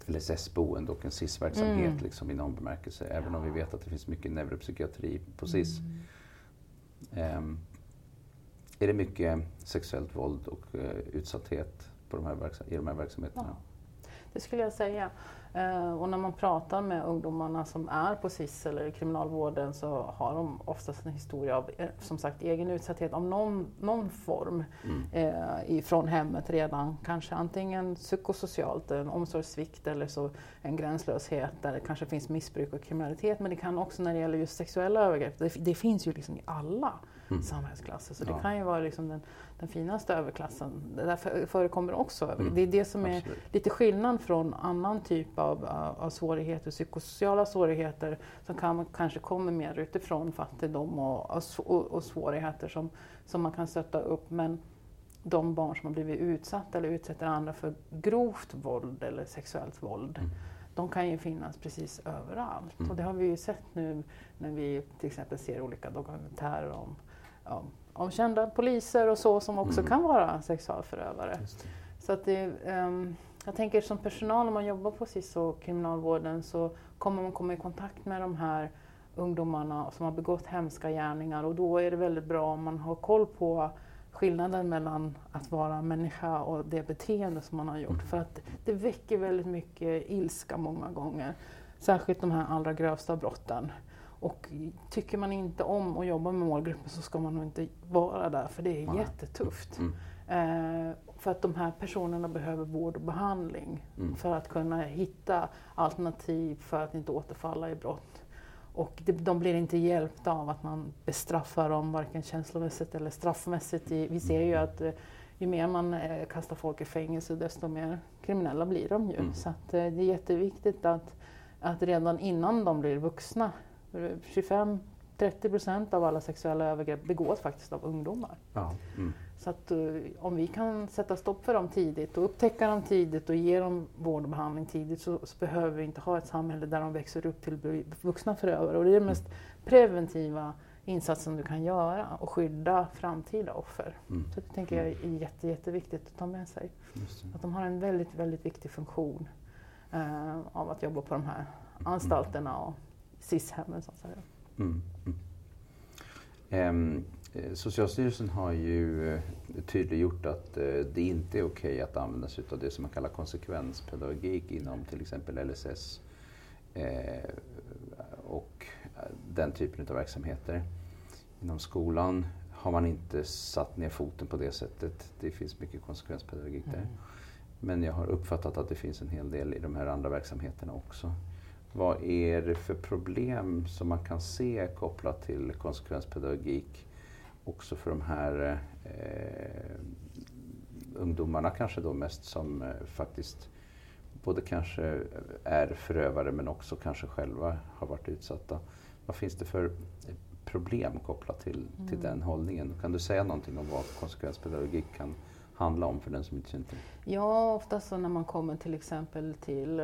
LSS-boende och en SIS-verksamhet mm. liksom, i någon bemärkelse. Även ja. om vi vet att det finns mycket neuropsykiatri på SIS. Mm. Um, är det mycket sexuellt våld och uh, utsatthet på de här i de här verksamheterna? Ja. Det skulle jag säga. Eh, och när man pratar med ungdomarna som är på SIS eller kriminalvården så har de oftast en historia av eh, som sagt egen utsatthet av någon, någon form mm. eh, ifrån hemmet redan. Kanske antingen psykosocialt, en omsorgssvikt eller så en gränslöshet där det kanske finns missbruk och kriminalitet. Men det kan också när det gäller just sexuella övergrepp, det, det finns ju liksom i alla mm. samhällsklasser. Så ja. det kan ju vara liksom den, den finaste överklassen. Det där förekommer också. Mm. Det är det som är Absolut. lite skillnad från annan typ av, av svårigheter, psykosociala svårigheter som kan, kanske kommer mer utifrån fattigdom och, och, och svårigheter som, som man kan stötta upp. Men de barn som har blivit utsatta eller utsätter andra för grovt våld eller sexuellt våld mm de kan ju finnas precis överallt. Mm. Och det har vi ju sett nu när vi till exempel ser olika dokumentärer om ja, om kända poliser och så som också mm. kan vara sexualförövare. Så att det, um, jag tänker som personal om man jobbar på SIS och kriminalvården så kommer man komma i kontakt med de här ungdomarna som har begått hemska gärningar och då är det väldigt bra om man har koll på skillnaden mellan att vara människa och det beteende som man har gjort. Mm. För att det väcker väldigt mycket ilska många gånger. Särskilt de här allra grövsta brotten. Och tycker man inte om att jobba med målgruppen så ska man nog inte vara där för det är Nej. jättetufft. Mm. Eh, för att de här personerna behöver vård och behandling mm. för att kunna hitta alternativ för att inte återfalla i brott. Och det, de blir inte hjälpta av att man bestraffar dem varken känslomässigt eller straffmässigt. Vi ser ju att eh, ju mer man eh, kastar folk i fängelse desto mer kriminella blir de ju. Mm. Så att, eh, det är jätteviktigt att, att redan innan de blir vuxna 25-30 procent av alla sexuella övergrepp begås faktiskt av ungdomar. Ja. Mm. Så att uh, om vi kan sätta stopp för dem tidigt och upptäcka dem tidigt och ge dem vård och behandling tidigt så, så behöver vi inte ha ett samhälle där de växer upp till vuxna förövare. Och det är den mest preventiva insatsen du kan göra och skydda framtida offer. Mm. Så det tänker jag är jätte, jätteviktigt att ta med sig. Att de har en väldigt, väldigt viktig funktion uh, av att jobba på de här anstalterna och SIS-hemmen så att säga. Mm, mm. Um, Socialstyrelsen har ju eh, tydliggjort att eh, det inte är okej okay att använda sig av det som man kallar konsekvenspedagogik inom till exempel LSS eh, och den typen av verksamheter. Inom skolan har man inte satt ner foten på det sättet. Det finns mycket konsekvenspedagogik där. Mm. Men jag har uppfattat att det finns en hel del i de här andra verksamheterna också. Vad är det för problem som man kan se kopplat till konsekvenspedagogik också för de här eh, ungdomarna kanske då mest som eh, faktiskt både kanske är förövare men också kanske själva har varit utsatta. Vad finns det för problem kopplat till, mm. till den hållningen? Kan du säga någonting om vad konsekvenspedagogik kan handla om för den som inte känner till Ja, ofta så när man kommer till exempel till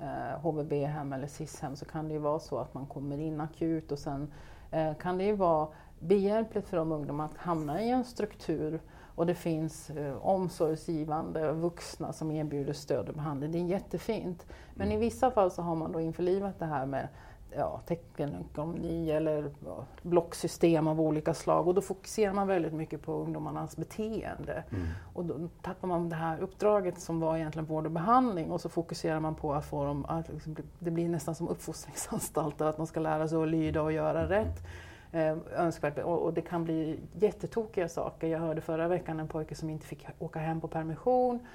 eh, HVB-hem eller SIS-hem så kan det ju vara så att man kommer in akut och sen eh, kan det ju vara behjälpligt för de ungdomarna att hamna i en struktur och det finns eh, omsorgsgivande vuxna som erbjuder stöd och behandling. Det är jättefint. Men mm. i vissa fall så har man då införlivat det här med ja, teckenekonomi eller blocksystem av olika slag och då fokuserar man väldigt mycket på ungdomarnas beteende. Mm. Och då tappar man det här uppdraget som var egentligen vård och behandling och så fokuserar man på att få dem att liksom, det blir nästan som uppfostringsanstalter, att de ska lära sig att lyda och göra mm. rätt. Eh, önskvärt och, och, det kan bli jättetokiga saker. Jag hörde förra veckan en pojke som inte fick åka hem på permission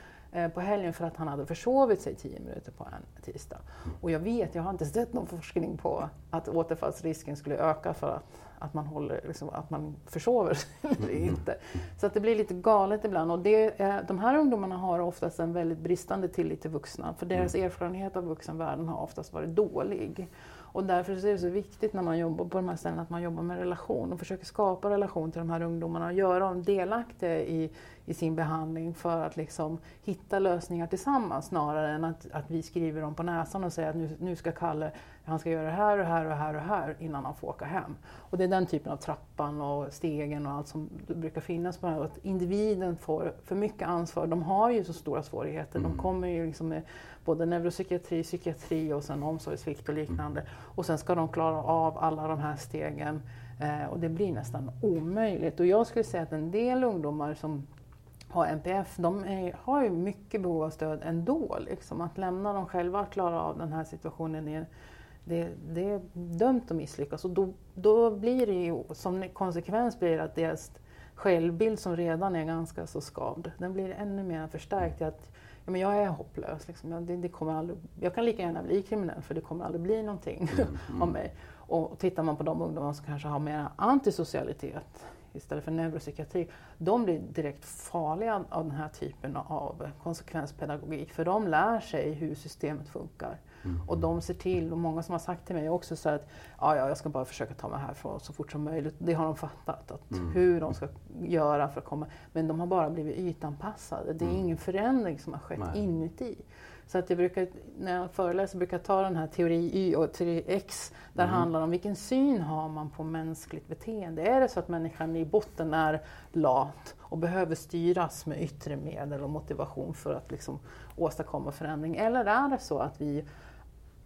på helgen för att han hade försovit sig tio minuter på en tisdag. Och jag vet, jag har inte sett någon forskning på att återfallsrisken skulle öka för att, att, man, håller, liksom, att man försover sig [LAUGHS] eller inte. Så att det blir lite galet ibland. Och det, de här ungdomarna har oftast en väldigt bristande tillit till vuxna, för deras mm. erfarenhet av vuxenvärlden har oftast varit dålig. Och därför är det så viktigt när man jobbar på de här ställena att man jobbar med relation och försöker skapa relation till de här ungdomarna och göra dem delaktiga i, i sin behandling för att liksom hitta lösningar tillsammans snarare än att, att vi skriver dem på näsan och säger att nu, nu ska Kalle, han ska göra det här och här och här och här innan han får åka hem. Och det är den typen av trappan och stegen och allt som brukar finnas på det här. Att individen får för mycket ansvar. De har ju så stora svårigheter. Mm. De kommer ju liksom med både neuropsykiatri, psykiatri och sen omsorgssvikt och liknande. Och sen ska de klara av alla de här stegen eh, och det blir nästan omöjligt. Och jag skulle säga att en del ungdomar som har NPF, de är, har ju mycket behov av stöd ändå. Liksom. Att lämna dem själva att klara av den här situationen är, det, det är dömt att misslyckas. Och då, då blir det ju, som konsekvens blir att deras självbild som redan är ganska så skavd, den blir ännu mer förstärkt i att ja, men jag är hopplös. Liksom. Det, det, kommer aldrig, jag kan lika gärna bli kriminell för det kommer aldrig bli någonting mm, [LAUGHS] mm. av mig. Och tittar man på de ungdomar som kanske har mer antisocialitet istället för neuropsykiatri, de blir direkt farliga av den här typen av konsekvenspedagogik. För de lär sig hur systemet funkar. Mm. Och de ser till, och många som har sagt till mig också så att ja, ja, jag ska bara försöka ta mig härifrån så fort som möjligt. Det har de fattat, att mm. hur de ska göra för att komma. Men de har bara blivit ytanpassade. Det är mm. ingen förändring som har skett Nej. inuti. Så att jag brukar, när jag föreläser brukar jag ta den här teori Y och teori X. Där mm. handlar om vilken syn har man på mänskligt beteende. Är det så att människan i botten är lat och behöver styras med yttre medel och motivation för att liksom åstadkomma förändring? Eller är det så att vi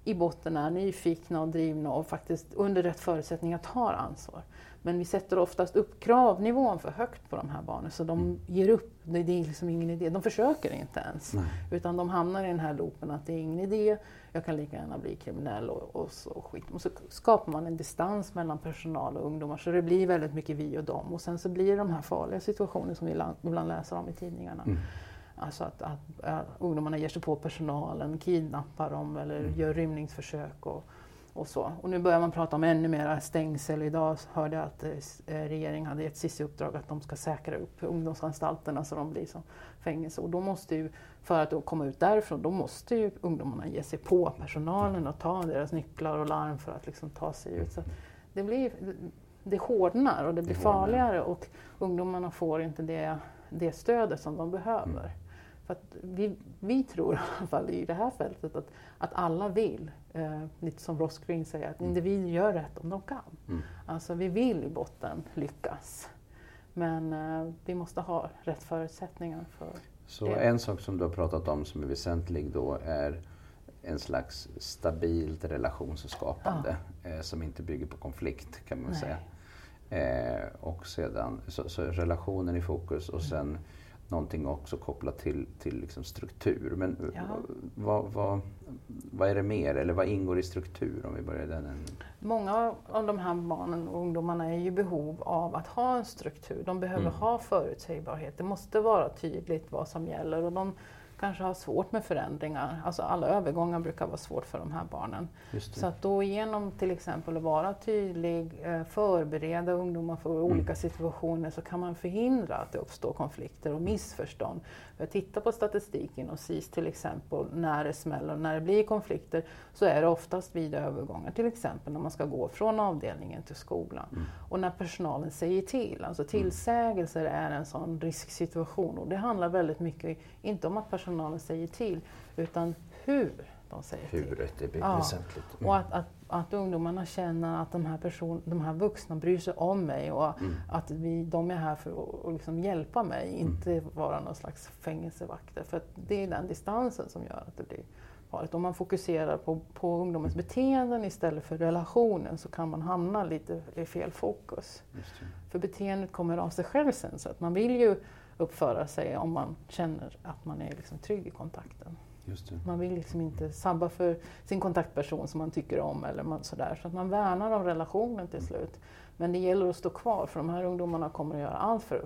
i botten är nyfikna och drivna och faktiskt under rätt förutsättningar tar ansvar. Men vi sätter oftast upp kravnivån för högt på de här barnen så de mm. ger upp. Det är liksom ingen idé. De försöker inte ens. Nej. Utan de hamnar i den här loopen att det är ingen idé, jag kan lika gärna bli kriminell och, och så skit. Och så skapar man en distans mellan personal och ungdomar så det blir väldigt mycket vi och dem. Och sen så blir det de här farliga situationerna som vi ibland läser om i tidningarna. Mm. Alltså att, att, att, ungdomarna ger sig på personalen, kidnappar dem eller mm. gör rymningsförsök. Och, och så. Och nu börjar man prata om ännu mer stängsel. Idag hörde jag att eh, regeringen hade gett SIS i uppdrag att de ska säkra upp ungdomsanstalterna så de blir som fängelse. Och då måste ju, för att komma ut därifrån, då måste ju ungdomarna ge sig på personalen och ta deras nycklar och larm för att liksom ta sig ut. Så det, blir, det hårdnar och det blir farligare och ungdomarna får inte det, det stödet som de behöver. Mm. För vi, vi tror [LAUGHS] i alla fall i det här fältet att, att alla vill, eh, lite som Ross Green säger, att individer gör rätt om de kan. Mm. Alltså vi vill i botten lyckas. Men eh, vi måste ha rätt förutsättningar för Så det. en sak som du har pratat om som är väsentlig då är en slags stabilt relationsskapande ja. eh, som inte bygger på konflikt kan man Nej. säga. Eh, och sedan, så, så, relationen i fokus och mm. Någonting också kopplat till, till liksom struktur. Men ja. vad, vad, vad är det mer, eller vad ingår i struktur om vi börjar den Många av de här barnen och ungdomarna är i behov av att ha en struktur. De behöver mm. ha förutsägbarhet. Det måste vara tydligt vad som gäller. Och de kanske har svårt med förändringar. Alltså alla övergångar brukar vara svårt för de här barnen. Så att då genom till exempel att vara tydlig, eh, förbereda ungdomar för mm. olika situationer så kan man förhindra att det uppstår konflikter och missförstånd. Jag tittar på statistiken och SIS till exempel, när det smäller och när det blir konflikter så är det oftast vid övergångar, till exempel när man ska gå från avdelningen till skolan. Mm. Och när personalen säger till, alltså mm. tillsägelser är en sån risksituation och det handlar väldigt mycket, inte om att personalen säger till, utan hur de säger till. Huret är ja. väsentligt. Mm. Och att, att, att ungdomarna känner att de här, person, de här vuxna bryr sig om mig och mm. att vi, de är här för att liksom hjälpa mig, mm. inte vara någon slags fängelsevakter. För det är den distansen som gör att det blir farligt. Om man fokuserar på, på ungdomens beteenden istället för relationen så kan man hamna lite i fel fokus. För beteendet kommer av sig själv sen, så att man vill ju uppföra sig om man känner att man är liksom trygg i kontakten. Man vill liksom inte sabba för sin kontaktperson som man tycker om eller man, sådär. Så att man värnar om relationen till slut. Men det gäller att stå kvar för de här ungdomarna kommer att göra allt för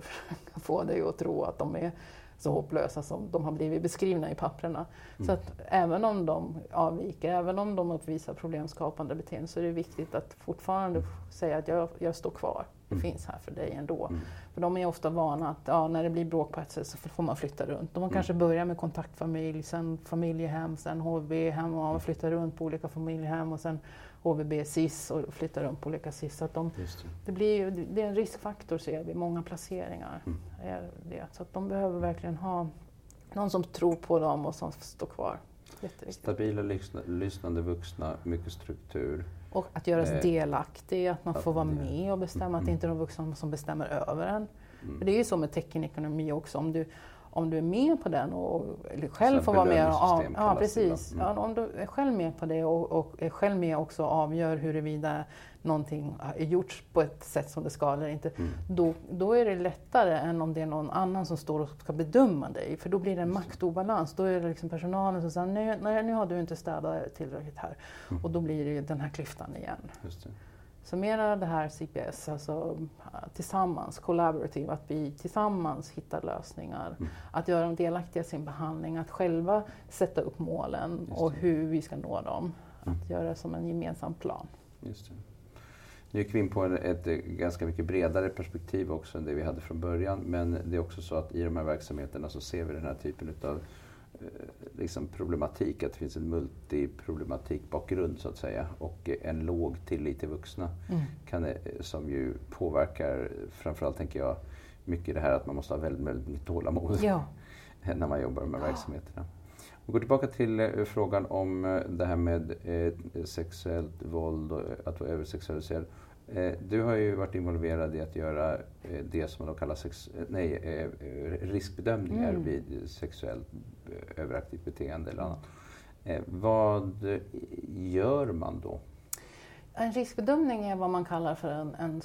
att [LAUGHS] få dig att tro att de är så hopplösa som de har blivit beskrivna i papperna. Mm. Så att även om de avviker, även om de uppvisar problemskapande beteende så är det viktigt att fortfarande säga att jag, jag står kvar. Mm. finns här för dig ändå. Mm. För de är ofta vana att ja, när det blir bråk på ett sätt så får man flytta runt. De mm. kanske börjar med kontaktfamilj, sen familjehem, sen HVB-hem och man flyttar runt på olika familjehem och sen HVB, SIS och flyttar runt på olika SIS. Så att de, det. Det, blir, det är en riskfaktor ser vi, många placeringar. Mm. Är det. Så att de behöver verkligen ha någon som tror på dem och som står kvar. Stabila, lyssnande vuxna, mycket struktur. Och att göras eh, delaktig, att man får vara med och bestämma, mm. att det inte är de vuxna som bestämmer över en. Mm. För det är ju så med teckenekonomi också, om du, om du är med på den och eller själv får vara med. Ja, ja precis. Mm. Ja, om du är själv med på det och, och är själv med också och avgör huruvida någonting är gjorts på ett sätt som det ska eller inte. Mm. Då, då är det lättare än om det är någon annan som står och ska bedöma dig. För då blir det en maktobalans. Då är det liksom personalen som säger nej, nej nu har du inte städat tillräckligt här. Mm. Och då blir det den här klyftan igen. Så mera det här CPS, alltså tillsammans, collaborative, att vi tillsammans hittar lösningar. Mm. Att göra dem delaktiga i sin behandling, att själva sätta upp målen och hur vi ska nå dem. Mm. Att göra det som en gemensam plan. Just det. Nu gick vi in på ett ganska mycket bredare perspektiv också än det vi hade från början. Men det är också så att i de här verksamheterna så ser vi den här typen av Eh, liksom problematik, att det finns en multiproblematikbakgrund så att säga och en låg tillit till vuxna mm. kan, eh, som ju påverkar framförallt tänker jag mycket det här att man måste ha väldigt, väldigt mycket tålamod ja. [LAUGHS] när man jobbar med ja. verksamheterna. Vi går tillbaka till eh, frågan om det här med sexuellt våld och att vara översexualiserad. Eh, du har ju varit involverad i att göra eh, det som man kallar sex, eh, nej, riskbedömningar mm. vid sexuellt överaktivt beteende eller annat. Vad gör man då? En riskbedömning är vad man kallar för en, en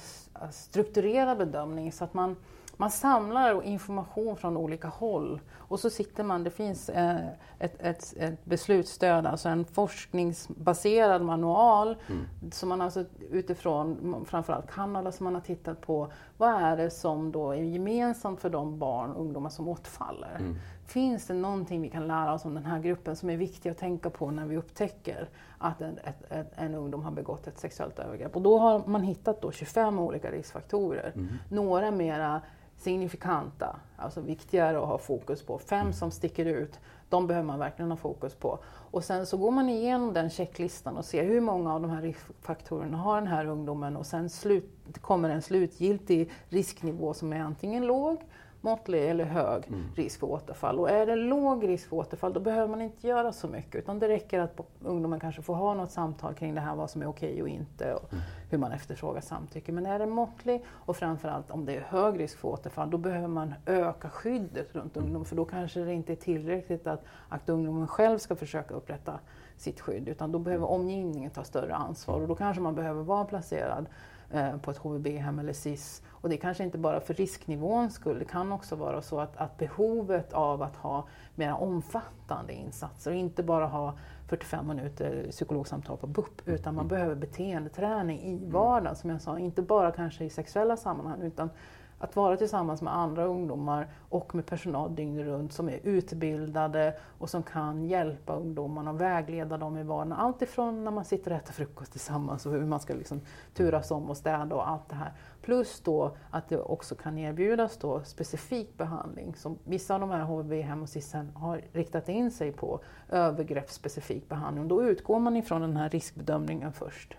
strukturerad bedömning så att man man samlar information från olika håll och så sitter man, det finns eh, ett, ett, ett beslutsstöd, alltså en forskningsbaserad manual mm. som man alltså utifrån framförallt Kanada som man har tittat på, vad är det som då är gemensamt för de barn och ungdomar som återfaller? Mm. Finns det någonting vi kan lära oss om den här gruppen som är viktigt att tänka på när vi upptäcker att en, ett, ett, en ungdom har begått ett sexuellt övergrepp? Och då har man hittat då 25 olika riskfaktorer. Mm. Några mera signifikanta, alltså viktigare att ha fokus på. Fem mm. som sticker ut, de behöver man verkligen ha fokus på. Och sen så går man igenom den checklistan och ser hur många av de här riskfaktorerna har den här ungdomen och sen slut, kommer en slutgiltig risknivå som är antingen låg måttlig eller hög mm. risk för återfall. Och är det låg risk för återfall då behöver man inte göra så mycket utan det räcker att ungdomen kanske får ha något samtal kring det här, vad som är okej och inte och mm. hur man efterfrågar samtycke. Men är det måttlig och framförallt om det är hög risk för återfall då behöver man öka skyddet runt mm. ungdomen för då kanske det inte är tillräckligt att, att ungdomen själv ska försöka upprätta sitt skydd utan då behöver mm. omgivningen ta större ansvar och då kanske man behöver vara placerad eh, på ett HVB-hem eller SIS och det kanske inte bara för risknivåns skull, det kan också vara så att, att behovet av att ha mer omfattande insatser och inte bara ha 45 minuter psykologsamtal på BUP utan man behöver beteendeträning i vardagen som jag sa, inte bara kanske i sexuella sammanhang utan att vara tillsammans med andra ungdomar och med personal dygnet runt som är utbildade och som kan hjälpa ungdomarna och vägleda dem i vardagen. Allt ifrån när man sitter och äter frukost tillsammans och hur man ska liksom turas om och städa och allt det här. Plus då att det också kan erbjudas då specifik behandling som vissa av de här HVB-hem och SIS har riktat in sig på övergreppsspecifik behandling. Då utgår man ifrån den här riskbedömningen först.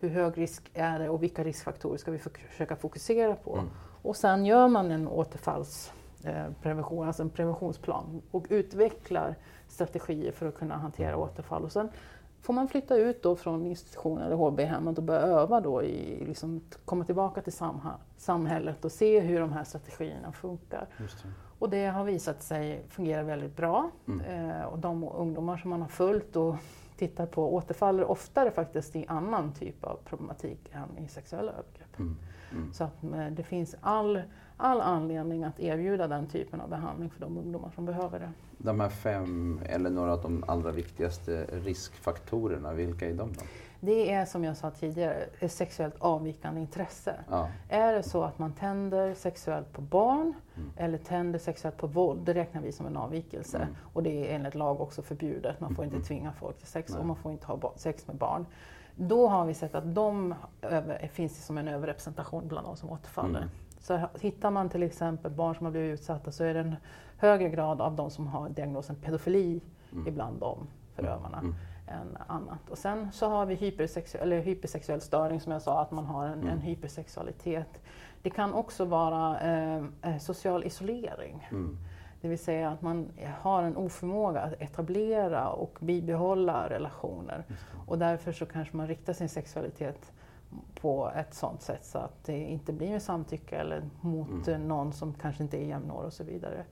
Hur hög risk är det och vilka riskfaktorer ska vi försöka fokusera på? Mm. Och sen gör man en återfallsprevention, alltså en preventionsplan och utvecklar strategier för att kunna hantera återfall. Och sen får man flytta ut då från institutionen eller HB-hemmet och börja öva då i, liksom, komma tillbaka till samhället och se hur de här strategierna funkar. Det. Och det har visat sig fungera väldigt bra. Mm. Eh, och de ungdomar som man har följt och tittat på återfaller oftare faktiskt i annan typ av problematik än i sexuella övergrepp. Mm. Mm. Så att eh, det finns all all anledning att erbjuda den typen av behandling för de ungdomar som behöver det. De här fem, eller några av de allra viktigaste riskfaktorerna, vilka är de då? Det är som jag sa tidigare, ett sexuellt avvikande intresse. Ja. Är det så att man tänder sexuellt på barn mm. eller tänder sexuellt på våld, det räknar vi som en avvikelse. Mm. Och det är enligt lag också förbjudet. Man får inte mm. tvinga folk till sex Nej. och man får inte ha sex med barn. Då har vi sett att de över, finns som en överrepresentation bland de som återfaller. Mm. Så hittar man till exempel barn som har blivit utsatta så är det en högre grad av de som har diagnosen pedofili mm. ibland de förövarna. Mm än annat. Och sen så har vi hypersexuell, eller hypersexuell störning som jag sa, att man har en, mm. en hypersexualitet. Det kan också vara eh, eh, social isolering. Mm. Det vill säga att man har en oförmåga att etablera och bibehålla relationer. Och därför så kanske man riktar sin sexualitet på ett sådant sätt så att det inte blir med samtycke eller mot mm. någon som kanske inte är jämnårig och så vidare.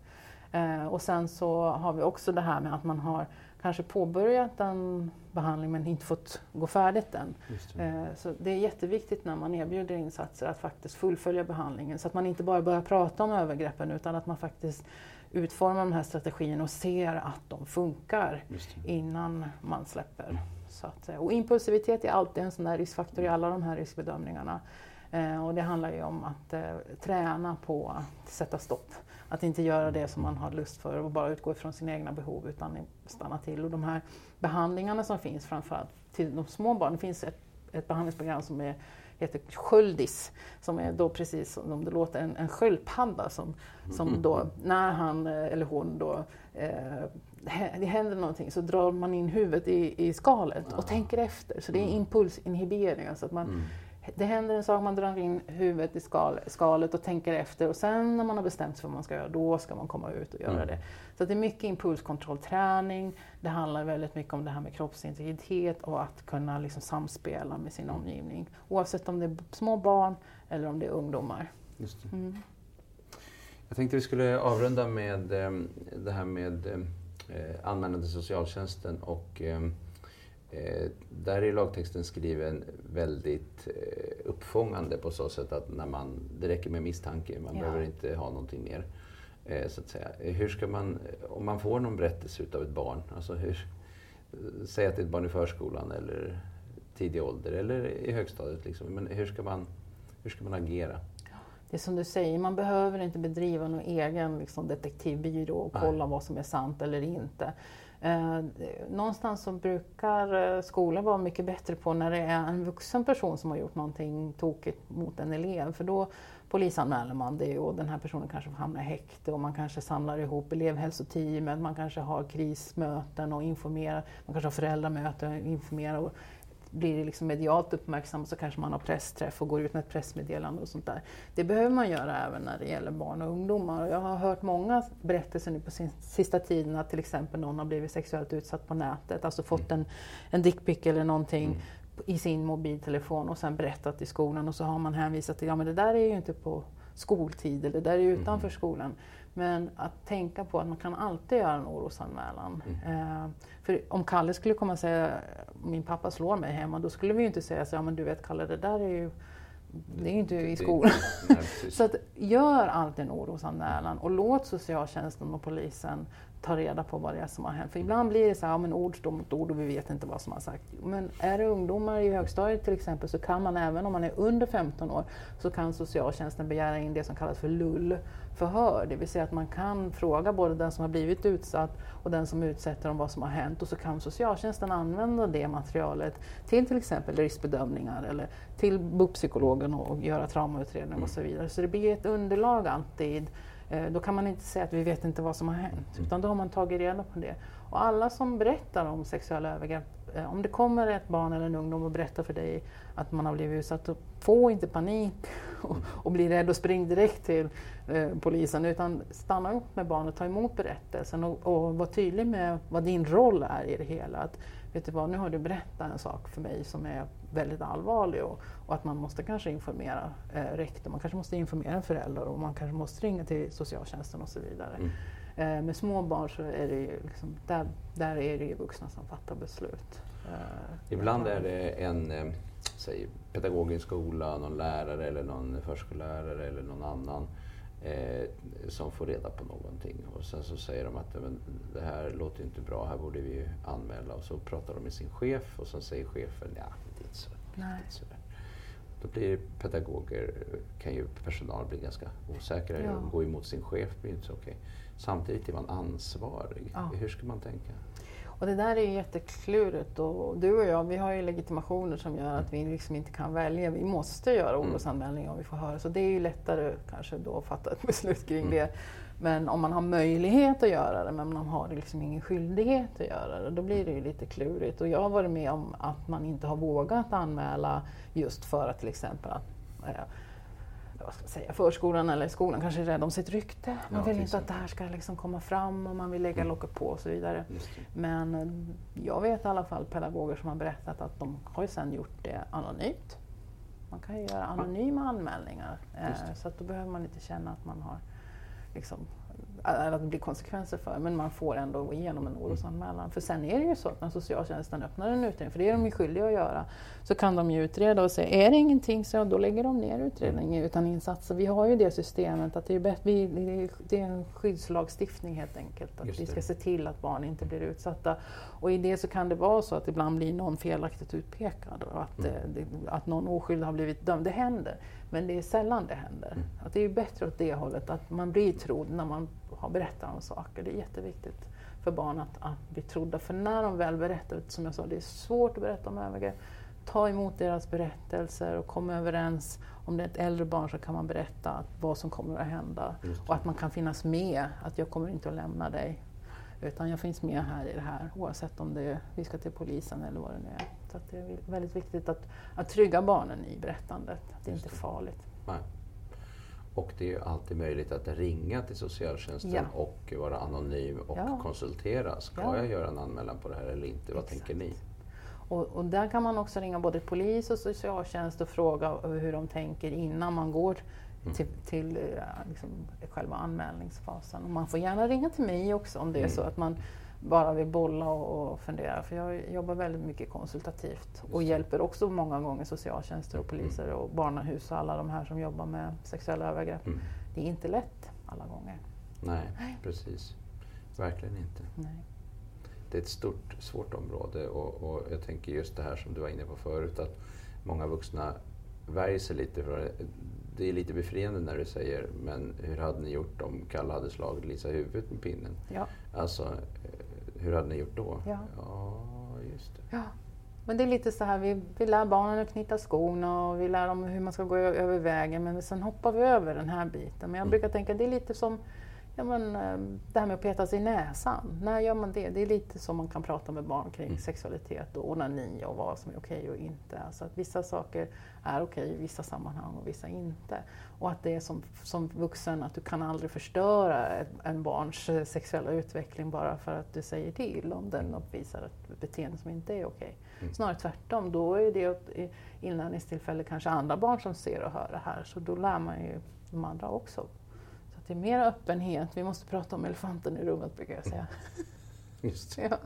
Eh, och sen så har vi också det här med att man har kanske påbörjat en behandling men inte fått gå färdigt än. Det. Eh, så det är jätteviktigt när man erbjuder insatser att faktiskt fullfölja behandlingen så att man inte bara börjar prata om övergreppen utan att man faktiskt utformar de här strategierna och ser att de funkar innan man släpper. Så att, eh, och impulsivitet är alltid en sån där riskfaktor i alla de här riskbedömningarna. Eh, och det handlar ju om att eh, träna på att sätta stopp. Att inte göra det som man har lust för och bara utgå ifrån sina egna behov utan stanna till. Och de här behandlingarna som finns framförallt till de små barnen, det finns ett, ett behandlingsprogram som är, heter sköldis, som är då precis som det låter, en, en sköldpadda som, som då, när han eh, eller hon då eh, det händer någonting så drar man in huvudet i, i skalet och tänker efter. Så det är mm. impulsinhibering. Alltså att man, mm det händer en sak, man drar in huvudet i skal, skalet och tänker efter och sen när man har bestämt sig för vad man ska göra, då ska man komma ut och göra mm. det. Så det är mycket impulskontrollträning, det handlar väldigt mycket om det här med kroppsintegritet och att kunna liksom samspela med sin omgivning. Oavsett om det är små barn eller om det är ungdomar. Just. Mm. Jag tänkte vi skulle avrunda med eh, det här med eh, anmälan till socialtjänsten och eh, Eh, där är lagtexten skriven väldigt eh, uppfångande på så sätt att när man, det räcker med misstanke, man ja. behöver inte ha någonting mer. Eh, så att säga. Hur ska man, om man får någon berättelse utav ett barn, alltså hur, säg att det är ett barn i förskolan eller tidig ålder eller i högstadiet, liksom. men hur ska, man, hur ska man agera? Det är som du säger, man behöver inte bedriva någon egen liksom, detektivbyrå och kolla Nej. vad som är sant eller inte. Eh, någonstans så brukar eh, skolan vara mycket bättre på när det är en vuxen person som har gjort någonting tokigt mot en elev. För då polisanmäler man det och den här personen kanske hamnar i häkte och man kanske samlar ihop elevhälsoteamet, man kanske har krismöten och informerar, man kanske har föräldramöten och informerar blir det liksom medialt uppmärksamt så kanske man har pressträff och går ut med ett pressmeddelande och sånt där. Det behöver man göra även när det gäller barn och ungdomar. Jag har hört många berättelser nu på sin, sista tiden att till exempel någon har blivit sexuellt utsatt på nätet, alltså fått en, en dickpic eller någonting mm. i sin mobiltelefon och sen berättat i skolan och så har man hänvisat till, ja men det där är ju inte på skoltid eller det där är utanför mm. skolan. Men att tänka på att man kan alltid göra en orosanmälan. Mm. Eh, för om Kalle skulle komma och säga min pappa slår mig hemma, då skulle vi ju inte säga så ja men du vet Kalle det där är ju det är ju inte i skolan. [LAUGHS] så att, gör alltid en orosanmälan och låt socialtjänsten och polisen ta reda på vad det är som har hänt. För ibland blir det så här, ja, men ord står mot ord och vi vet inte vad som har sagts. Men är det ungdomar i högstadiet till exempel så kan man även om man är under 15 år så kan socialtjänsten begära in det som kallas för LUL, förhör. Det vill säga att man kan fråga både den som har blivit utsatt och den som utsätter om vad som har hänt och så kan socialtjänsten använda det materialet till till exempel riskbedömningar eller till BUP-psykologen och göra traumautredning och så vidare. Så det blir ett underlag alltid då kan man inte säga att vi vet inte vad som har hänt, utan då har man tagit reda på det. Och alla som berättar om sexuella övergrepp, eh, om det kommer ett barn eller en ungdom och berättar för dig att man har blivit utsatt, få inte panik [LAUGHS] och, och bli rädd och spring direkt till eh, polisen, utan stanna upp med barnet, ta emot berättelsen och, och var tydlig med vad din roll är i det hela. Att, vet du vad, nu har du berättat en sak för mig som är väldigt allvarlig och, och att man måste kanske informera eh, rektor, man kanske måste informera en förälder och man kanske måste ringa till socialtjänsten och så vidare. Mm. Eh, med små barn så är det ju liksom, där, där är det ju vuxna som fattar beslut. Eh, Ibland är det en eh, säg, pedagog i en skola, någon lärare eller någon förskollärare eller någon annan eh, som får reda på någonting. Och sen så säger de att men, det här låter inte bra, här borde vi anmäla. Och så pratar de med sin chef och så säger chefen, ja, det är inte så. Nej. Inte så då blir pedagoger, kan ju personal bli ganska osäkra ja. gå emot sin chef blir inte så okej. Samtidigt är man ansvarig. Ja. Hur ska man tänka? Och det där är ju jätteklurigt och du och jag vi har ju legitimationer som gör att vi liksom inte kan välja. Vi måste göra mm. orosanmälningar om vi får höra. Så det är ju lättare kanske då att fatta ett [LAUGHS] beslut kring mm. det. Men om man har möjlighet att göra det men man har liksom ingen skyldighet att göra det, då blir det ju lite klurigt. Och jag har varit med om att man inte har vågat anmäla just för att till exempel att äh, vad ska man säga, förskolan eller skolan kanske är rädd om sitt rykte. Man ja, vill inte att det här ska liksom komma fram och man vill lägga mm. locket på och så vidare. Men eh, jag vet i alla fall pedagoger som har berättat att de har ju sedan gjort det anonymt. Man kan ju göra anonyma anmälningar eh, så att då behöver man inte känna att man har liksom, att det blir konsekvenser för, men man får ändå gå igenom en orosanmälan. För sen är det ju så att när socialtjänsten öppnar en utredning, för det är de ju skyldiga att göra, så kan de ju utreda och säga, är det ingenting så då lägger de ner utredningen utan insatser. Vi har ju det systemet att det är, bättre, vi, det är en skyddslagstiftning helt enkelt, att vi ska se till att barn inte blir utsatta. Och i det så kan det vara så att ibland blir någon felaktigt utpekad och att, mm. Eh, att någon oskyldig har blivit dömd. Det händer. Men det är sällan det händer. Mm. Att det är bättre åt det hållet, att man blir trodd när man har berättat om saker. Det är jätteviktigt för barn att, att bli trodda. För när de väl berättar, som jag sa, det är svårt att berätta om övergrepp. Ta emot deras berättelser och kom överens. Om det är ett äldre barn så kan man berätta vad som kommer att hända. Och att man kan finnas med, att jag kommer inte att lämna dig. Utan jag finns med här i det här oavsett om det är, vi ska till polisen eller vad det nu är. Så det är väldigt viktigt att, att trygga barnen i berättandet. Att det inte är farligt. Nej. Och det är ju alltid möjligt att ringa till socialtjänsten ja. och vara anonym och ja. konsultera. Ska ja. jag göra en anmälan på det här eller inte? Vad Exakt. tänker ni? Och, och, där kan man också ringa både polis och socialtjänst och fråga hur de tänker innan man går mm. till, till eh, liksom, själva anmälningsfasen. Och man får gärna ringa till mig också om det är mm. så att man bara vill bolla och, och fundera. För jag jobbar väldigt mycket konsultativt och hjälper också många gånger socialtjänster och poliser och barnahus och alla de här som jobbar med sexuella övergrepp. Mm. Det är inte lätt alla gånger. Nej, Nej. precis. Verkligen inte. Nej. Det är ett stort, svårt område och, och, jag tänker just det här som du var inne på förut att många vuxna värjer sig lite för det. Det är lite befriande när du säger, men hur hade ni gjort om Kalle hade slagit Lisa i huvudet med pinnen? Ja. Alltså, hur hade ni gjort då? Ja, ja just det. Ja. Men det är lite så här, vi, vi lär barnen att knyta skorna och vi lär dem hur man ska gå över vägen men sen hoppar vi över den här biten. Men jag mm. brukar tänka, det är lite som ja, men, eh, det här med att peta sig i näsan. När gör man det? Det är lite som man kan prata med barn kring mm. sexualitet och onani och vad som är okej och inte. Alltså att vissa saker är okej i vissa sammanhang och vissa inte. Och att det är som, som vuxen att du kan aldrig förstöra en barns eh, sexuella utveckling bara för att du säger till om den uppvisar ett beteende som inte är okej. Mm. Snarare tvärtom, då är det ett inlärningstillfälle kanske andra barn som ser och hör det här så då lär man ju de andra också det är mer öppenhet. Vi måste prata om elefanten i rummet brukar jag säga. [LAUGHS] Just ja.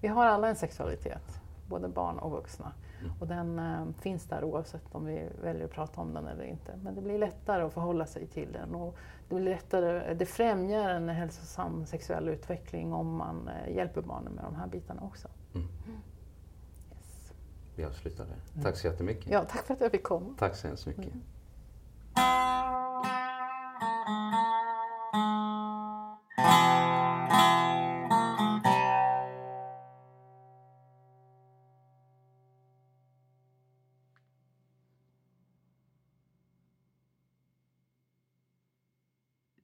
Vi har alla en sexualitet, både barn och vuxna. Mm. Och den äh, finns där oavsett om vi väljer att prata om den eller inte. Men det blir lättare att förhålla sig till den. Och det, blir lättare, det främjar en hälsosam sexuell utveckling om man äh, hjälper barnen med de här bitarna också. Mm. Yes. Vi avslutar där. Tack så jättemycket. Ja, tack för att jag fick komma. Tack så hemskt mycket. Mm.